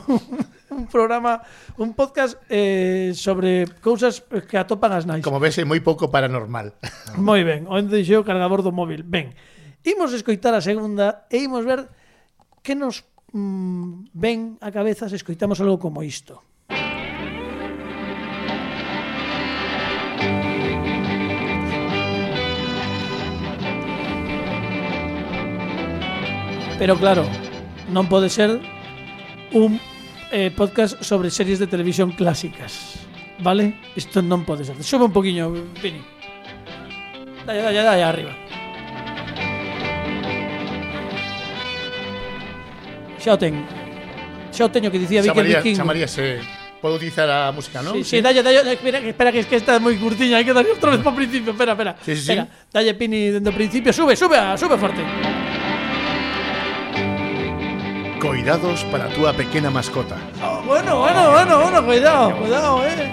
[SPEAKER 2] un programa, un podcast eh, sobre cousas que atopan as nais.
[SPEAKER 6] Como ves, é moi pouco paranormal.
[SPEAKER 2] moi ben, onde deixei o cargador do móvil. Ben, imos escoitar a segunda e imos ver que nos mm, ven a cabeza se escoitamos algo como isto. Pero claro, non pode ser un eh, podcast sobre series de televisión clásicas. Vale? Isto non pode ser. Sube un poquinho, Vini. Dalle, dalle, dalle, arriba. Xa o ten. Xa o teño que dicía Vicky Viking.
[SPEAKER 6] Chamaríase Puedo utilizar a música, ¿no?
[SPEAKER 2] Sí, sí, sí. dalle, dalle, espera, espera, que es que está moi curtiña, hai que darlle outra vez para o principio, espera, espera.
[SPEAKER 6] Sí, sí,
[SPEAKER 2] espera. sí. Dalle Pini dentro do principio, sube, sube, sube. Sube forte.
[SPEAKER 6] Coidados para a túa pequena mascota.
[SPEAKER 2] Oh, bueno, bueno, bueno, bueno, cuidado, cuidado, eh.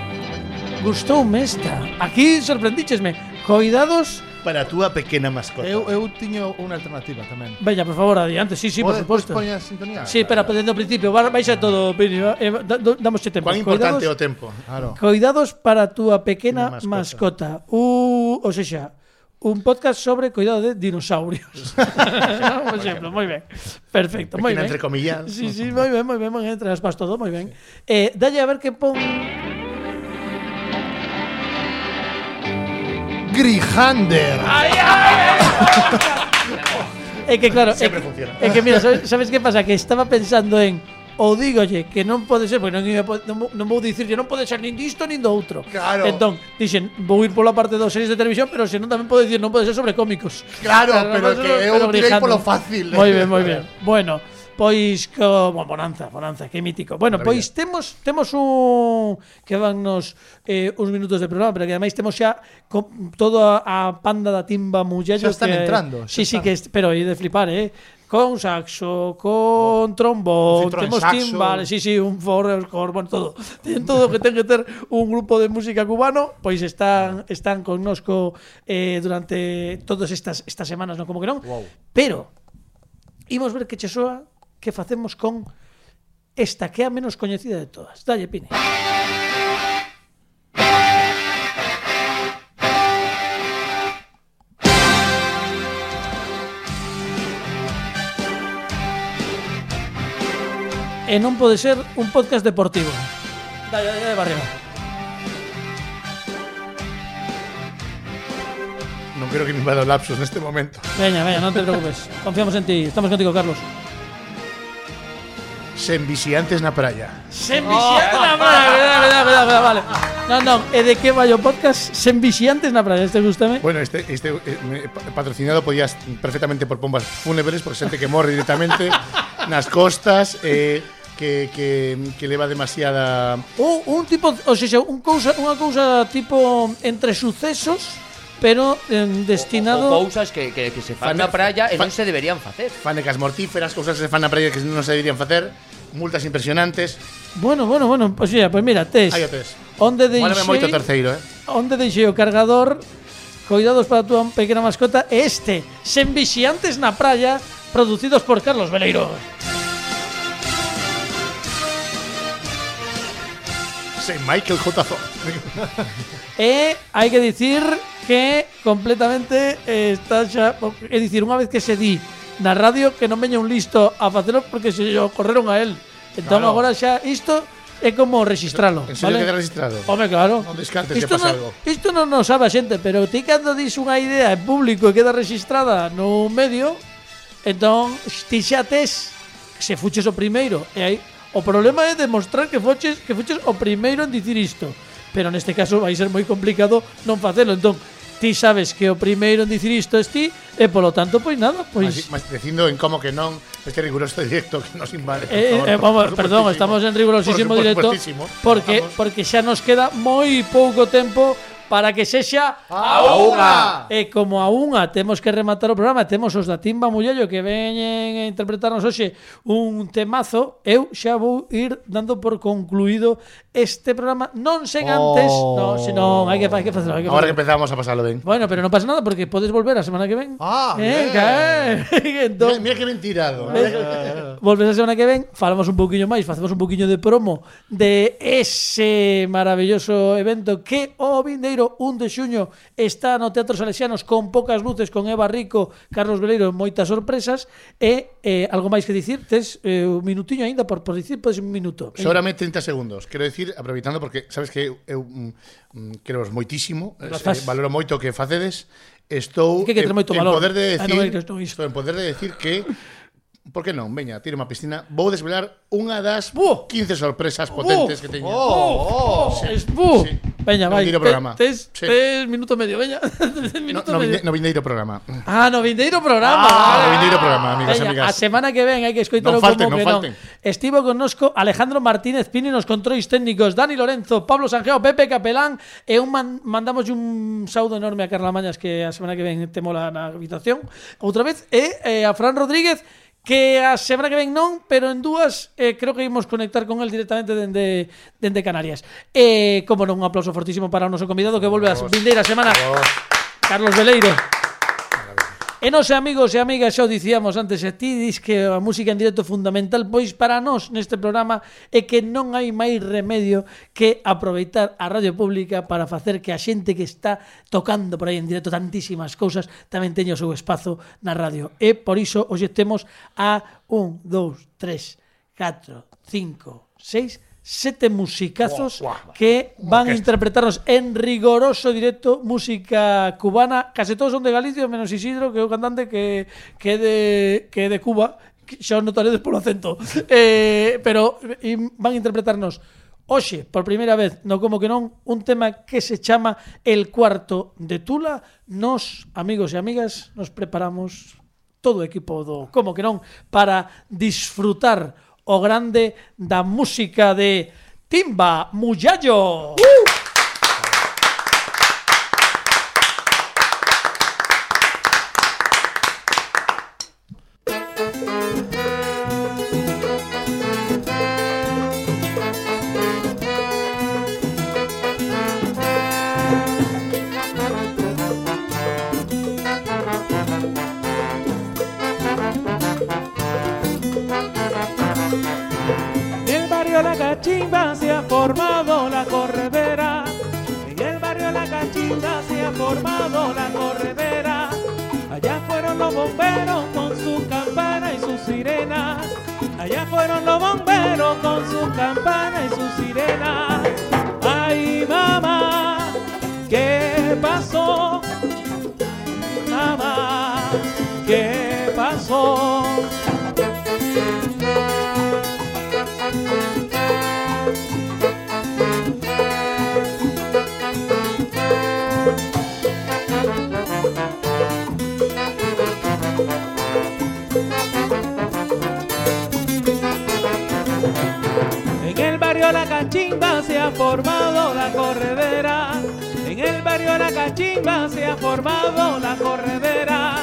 [SPEAKER 2] Gustoume esta. Aquí sorprendíchesme. Coidados
[SPEAKER 6] para a túa pequena mascota.
[SPEAKER 3] Eu, eu tiño unha alternativa tamén.
[SPEAKER 2] Veña, por favor, adiante. Sí, sí, por supuesto.
[SPEAKER 3] Podes sintonía?
[SPEAKER 2] Sí, pero desde o principio. Baixa todo, Pini. Eh, damos tempo.
[SPEAKER 6] Cuán importante o tempo.
[SPEAKER 3] Claro.
[SPEAKER 2] Coidados para a túa pequena
[SPEAKER 6] mascota.
[SPEAKER 2] mascota. Uh, o sea, un podcast sobre cuidado de dinosaurios. Por ejemplo, muy bien. Perfecto, muy
[SPEAKER 6] bien.
[SPEAKER 2] entre
[SPEAKER 6] comillas.
[SPEAKER 2] Sí, sí, muy bien, muy bien, muy bien, entre aspas todo, muy bien. Sí. Eh, dalle a ver qué pon...
[SPEAKER 3] Grijander.
[SPEAKER 2] ¡Ay, ay, ay! es que claro,
[SPEAKER 6] Siempre
[SPEAKER 2] es,
[SPEAKER 6] funciona.
[SPEAKER 2] es que mira, ¿sabes qué pasa? Que estaba pensando en ou dígolle que non pode ser, porque non, ia, non, non vou dicirlle, non pode ser nin disto nin do outro.
[SPEAKER 6] Claro.
[SPEAKER 2] Entón, dixen, vou ir pola parte dos series de televisión, pero senón tamén pode dicir, non pode ser sobre cómicos.
[SPEAKER 3] Claro, pero,
[SPEAKER 2] pero
[SPEAKER 3] que eu tirei polo fácil.
[SPEAKER 2] Moi ben, moi ben. Bueno, pois co, bueno, bonanza, bonanza, que mítico. Bueno, pois temos temos un que vannos eh, uns minutos de programa, pero que ademais temos xa con, toda a panda da timba mulleiro
[SPEAKER 3] que están entrando.
[SPEAKER 2] Sí, sí, que pero aí de flipar, eh con saxo, con trombón,
[SPEAKER 3] un
[SPEAKER 2] temos timbales, sí, sí, un forroscore, bueno, todo. Ten todo o que ten que ter un grupo de música cubano, pois están están connosco eh, durante todas estas estas semanas, non como que non. Wow. Pero imos ver que che soa que facemos con esta que é a menos coñecida de todas. Dalle, Pini. Dalle, Pini. en un puede ser un podcast deportivo. Dale, dale, dale.
[SPEAKER 6] No creo que me vaya el lapsus en este momento.
[SPEAKER 2] Venga, venga, no te preocupes. Confiamos en ti. Estamos contigo, Carlos.
[SPEAKER 6] Sembiciantes na praia.
[SPEAKER 2] Na praia, verdad, verdad, verdad, vale. No, no, e de que vai o podcast Sembiciantes na praia, este gustame.
[SPEAKER 6] Bueno, este, este eh, patrocinado podías perfectamente por pombas fúnebres, por xente que morre directamente nas costas, eh, que, que, que leva demasiada...
[SPEAKER 2] Un, un tipo, o sea, un cousa, unha cousa tipo entre sucesos pero eh, destinado
[SPEAKER 4] o, o cousas que, que, que se fan,
[SPEAKER 6] fan
[SPEAKER 4] na praia e
[SPEAKER 6] fan,
[SPEAKER 4] non se deberían facer.
[SPEAKER 6] Fanecas mortíferas, cousas que se fan na praia que non se deberían facer, multas impresionantes.
[SPEAKER 2] Bueno, bueno, bueno, pues, pues, pues mira, tes.
[SPEAKER 6] Aí o tes.
[SPEAKER 2] Onde
[SPEAKER 6] deixei... moito terceiro, eh.
[SPEAKER 2] Onde deixei o cargador, coidados para a túa pequena mascota, este, sen vixiantes na praia, producidos por Carlos Veleiro.
[SPEAKER 6] Veleiro. ese Michael J.
[SPEAKER 2] e hai que dicir que completamente eh, está xa, é dicir, unha vez que se di na radio que non veña un listo a facelo porque se o correron a él. Entón
[SPEAKER 6] claro.
[SPEAKER 2] agora xa isto é como registralo.
[SPEAKER 6] En serio
[SPEAKER 2] vale?
[SPEAKER 6] queda registrado?
[SPEAKER 2] Home, claro.
[SPEAKER 6] Non descartes
[SPEAKER 2] isto que
[SPEAKER 6] pasa
[SPEAKER 2] no,
[SPEAKER 6] algo.
[SPEAKER 2] Isto non nos sabe a xente, pero ti cando dis unha idea en público e queda registrada no medio, entón ti xa tes se fuches o primeiro e aí O problema é demostrar que foches que foches o primeiro en dicir isto. Pero neste caso vai ser moi complicado non facelo. Entón, ti sabes que o primeiro en dicir isto es ti e polo tanto pois nada, pois
[SPEAKER 6] mas, mas dicindo en como que non este riguroso directo que nos invade. Eh,
[SPEAKER 2] eh,
[SPEAKER 6] favor,
[SPEAKER 2] eh, vamos, perdón, estamos en rigurosísimo
[SPEAKER 6] por
[SPEAKER 2] directo porque
[SPEAKER 6] vamos.
[SPEAKER 2] porque xa nos queda moi pouco tempo para que sexa
[SPEAKER 3] a, unha.
[SPEAKER 2] E como a unha temos que rematar o programa, temos os da Timba Mullello que veñen a interpretarnos hoxe un temazo, eu xa vou ir dando por concluído este programa, non sen oh. antes, oh. non, senón, hai que, hai que facelo, hai que
[SPEAKER 6] Ahora que empezamos a pasalo ben.
[SPEAKER 2] Bueno, pero non pasa nada porque podes volver a semana que ven.
[SPEAKER 3] Ah,
[SPEAKER 2] eh, eh. Entón,
[SPEAKER 6] mira, mira que ben tirado. Eh.
[SPEAKER 2] Volves a semana que ven, falamos un pouquiño máis, facemos un pouquiño de promo de ese maravilloso evento que o vindeiro Viveiro 1 de xuño está no Teatro Salesianos con poucas luces con Eva Rico, Carlos Veleiro moitas sorpresas e eh, algo máis que dicir tes eh, un minutiño aínda por, por dicir podes un minuto eh?
[SPEAKER 6] Seguramente 30 segundos quero dicir aproveitando porque sabes que eu mm, mm quero moitísimo eh, valoro moito o que facedes estou
[SPEAKER 2] que que
[SPEAKER 6] en,
[SPEAKER 2] moito
[SPEAKER 6] en
[SPEAKER 2] valor.
[SPEAKER 6] poder de decir
[SPEAKER 2] ah, no, no, estou
[SPEAKER 6] en poder de decir que Por que non? Veña, tiro unha piscina. Vou desvelar unha das 15 sorpresas potentes que teño.
[SPEAKER 2] Oh, oh, oh, sí,
[SPEAKER 6] sí.
[SPEAKER 2] Veña, vai.
[SPEAKER 6] Vindeiro programa.
[SPEAKER 2] Tes,
[SPEAKER 6] sí.
[SPEAKER 2] tes minuto medio, veña. minuto
[SPEAKER 6] no,
[SPEAKER 2] no, medio.
[SPEAKER 6] No vindeiro programa.
[SPEAKER 2] Ah, no vindeiro programa.
[SPEAKER 6] Ah,
[SPEAKER 2] vale.
[SPEAKER 6] no vindeiro programa, amigos
[SPEAKER 2] veña,
[SPEAKER 6] amigas.
[SPEAKER 2] A semana que ven hai que escoitalo
[SPEAKER 6] no falten,
[SPEAKER 2] como
[SPEAKER 6] no
[SPEAKER 2] que
[SPEAKER 6] falten.
[SPEAKER 2] non. Estivo connosco Alejandro Martínez Pini nos controis técnicos, Dani Lorenzo, Pablo Sanjeo, Pepe Capelán e un man, mandamos un saúdo enorme a Carla Mañas que a semana que ven te mola na habitación. Outra vez e eh, a Fran Rodríguez que a semana que ven non, pero en dúas eh, creo que imos conectar con el directamente dende, dende Canarias. Eh, como non, un aplauso fortísimo para o noso convidado que volve a vindeira semana. Carlos Veleiro. E nos amigos e amigas, xa o dicíamos antes a ti, dis que a música en directo é fundamental, pois para nós neste programa é que non hai máis remedio que aproveitar a radio pública para facer que a xente que está tocando por aí en directo tantísimas cousas tamén teña o seu espazo na radio. E por iso hoxe temos a 1, 2, 3, 4, 5, 6, sete musicazos wow, wow. que van a interpretarnos en rigoroso directo música cubana, case todos son de Galicia menos Isidro, que é o cantante que que de que de Cuba, xa notaredes polo acento. Eh, pero van a interpretarnos Oxe, por primeira vez, no como que non, un tema que se chama El cuarto de Tula. Nos, amigos e amigas, nos preparamos todo o equipo do Como que non para disfrutar o grande da música de Timba Muyallo.
[SPEAKER 9] Uh! Formado la corredera. En el barrio La Cachimba se ha formado la corredera. Allá fueron los bomberos con su campana y sus sirenas. Allá fueron los bomberos con su campana y sus sirenas. Ay, mamá, ¿qué pasó? Mamá, ¿qué pasó? Barrio La Cachimba se ha formado la corredera. En el barrio La Cachimba se ha formado la corredera.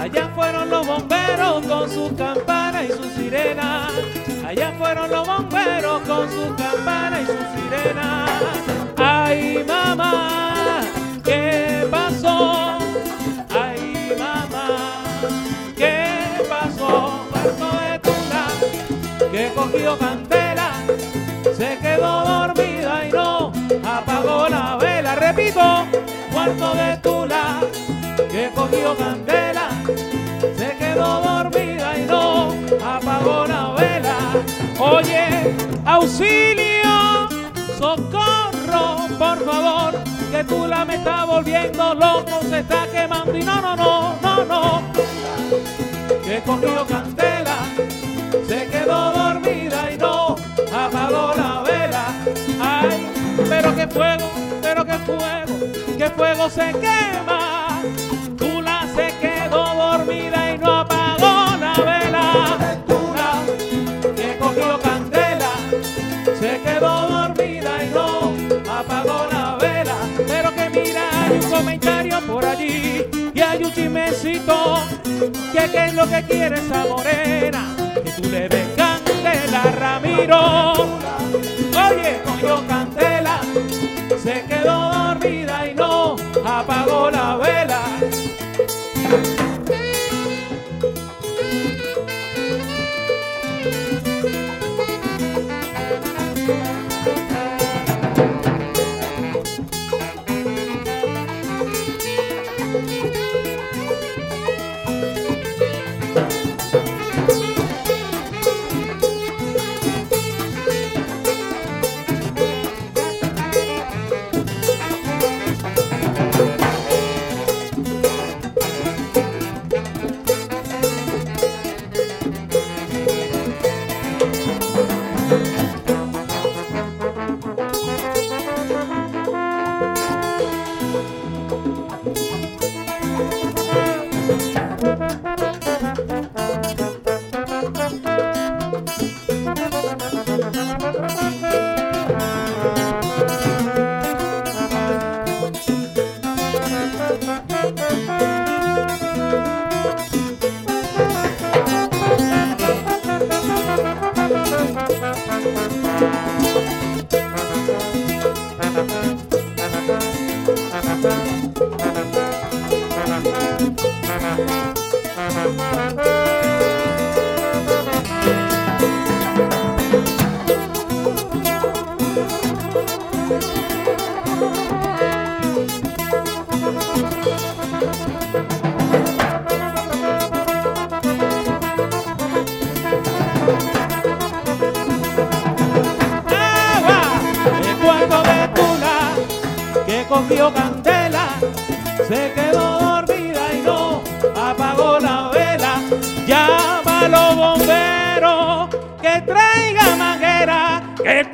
[SPEAKER 9] Allá fueron los bomberos con sus campanas y sus sirenas. Allá fueron los bomberos con sus campanas y sus sirenas. Ay, mamá, ¿qué pasó? Ay, mamá, ¿qué pasó? Cuarto de que cogió candela, se quedó dormida y no apagó la vela. Repito, cuarto de tula que cogió candela, se quedó dormida y no apagó la vela. Oye, auxilio, socorro, por favor, que Tula me está volviendo loco, se está quemando y no, no, no, no, no, que cogió candela se quedó dormida fuego, pero qué fuego, qué fuego se quema. Tula se quedó dormida y no apagó la vela. Tula que cogió candela, se quedó dormida y no apagó la vela. Pero que mira, hay un comentario por allí y hay un chismecito que qué es lo que quiere esa morena que tú le des candela Ramiro apagó la vela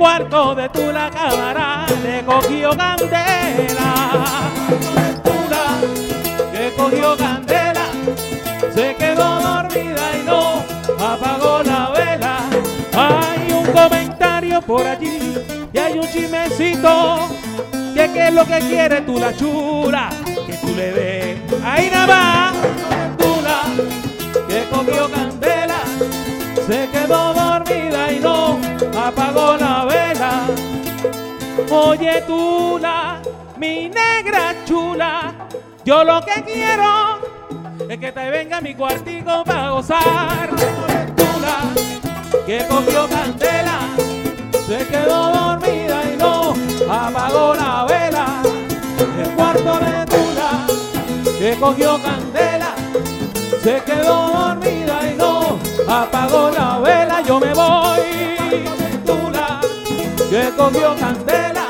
[SPEAKER 9] cuarto de Tula acabará, le cogió candela. Tula que cogió candela, se quedó dormida y no apagó la vela. Hay un comentario por allí y hay un chismecito que qué es lo que quiere tú la chula que tú le des. Ahí nada más, tula que cogió candela, se quedó dormida y no apagó la vela. Oye tula, mi negra chula, yo lo que quiero es que te venga a mi cuartico para gozar. Tula, que cogió candela, se quedó dormida y no apagó la vela. El cuarto de Tula, que cogió candela, se quedó dormida y no apagó la vela. Yo me voy, que cogió candela,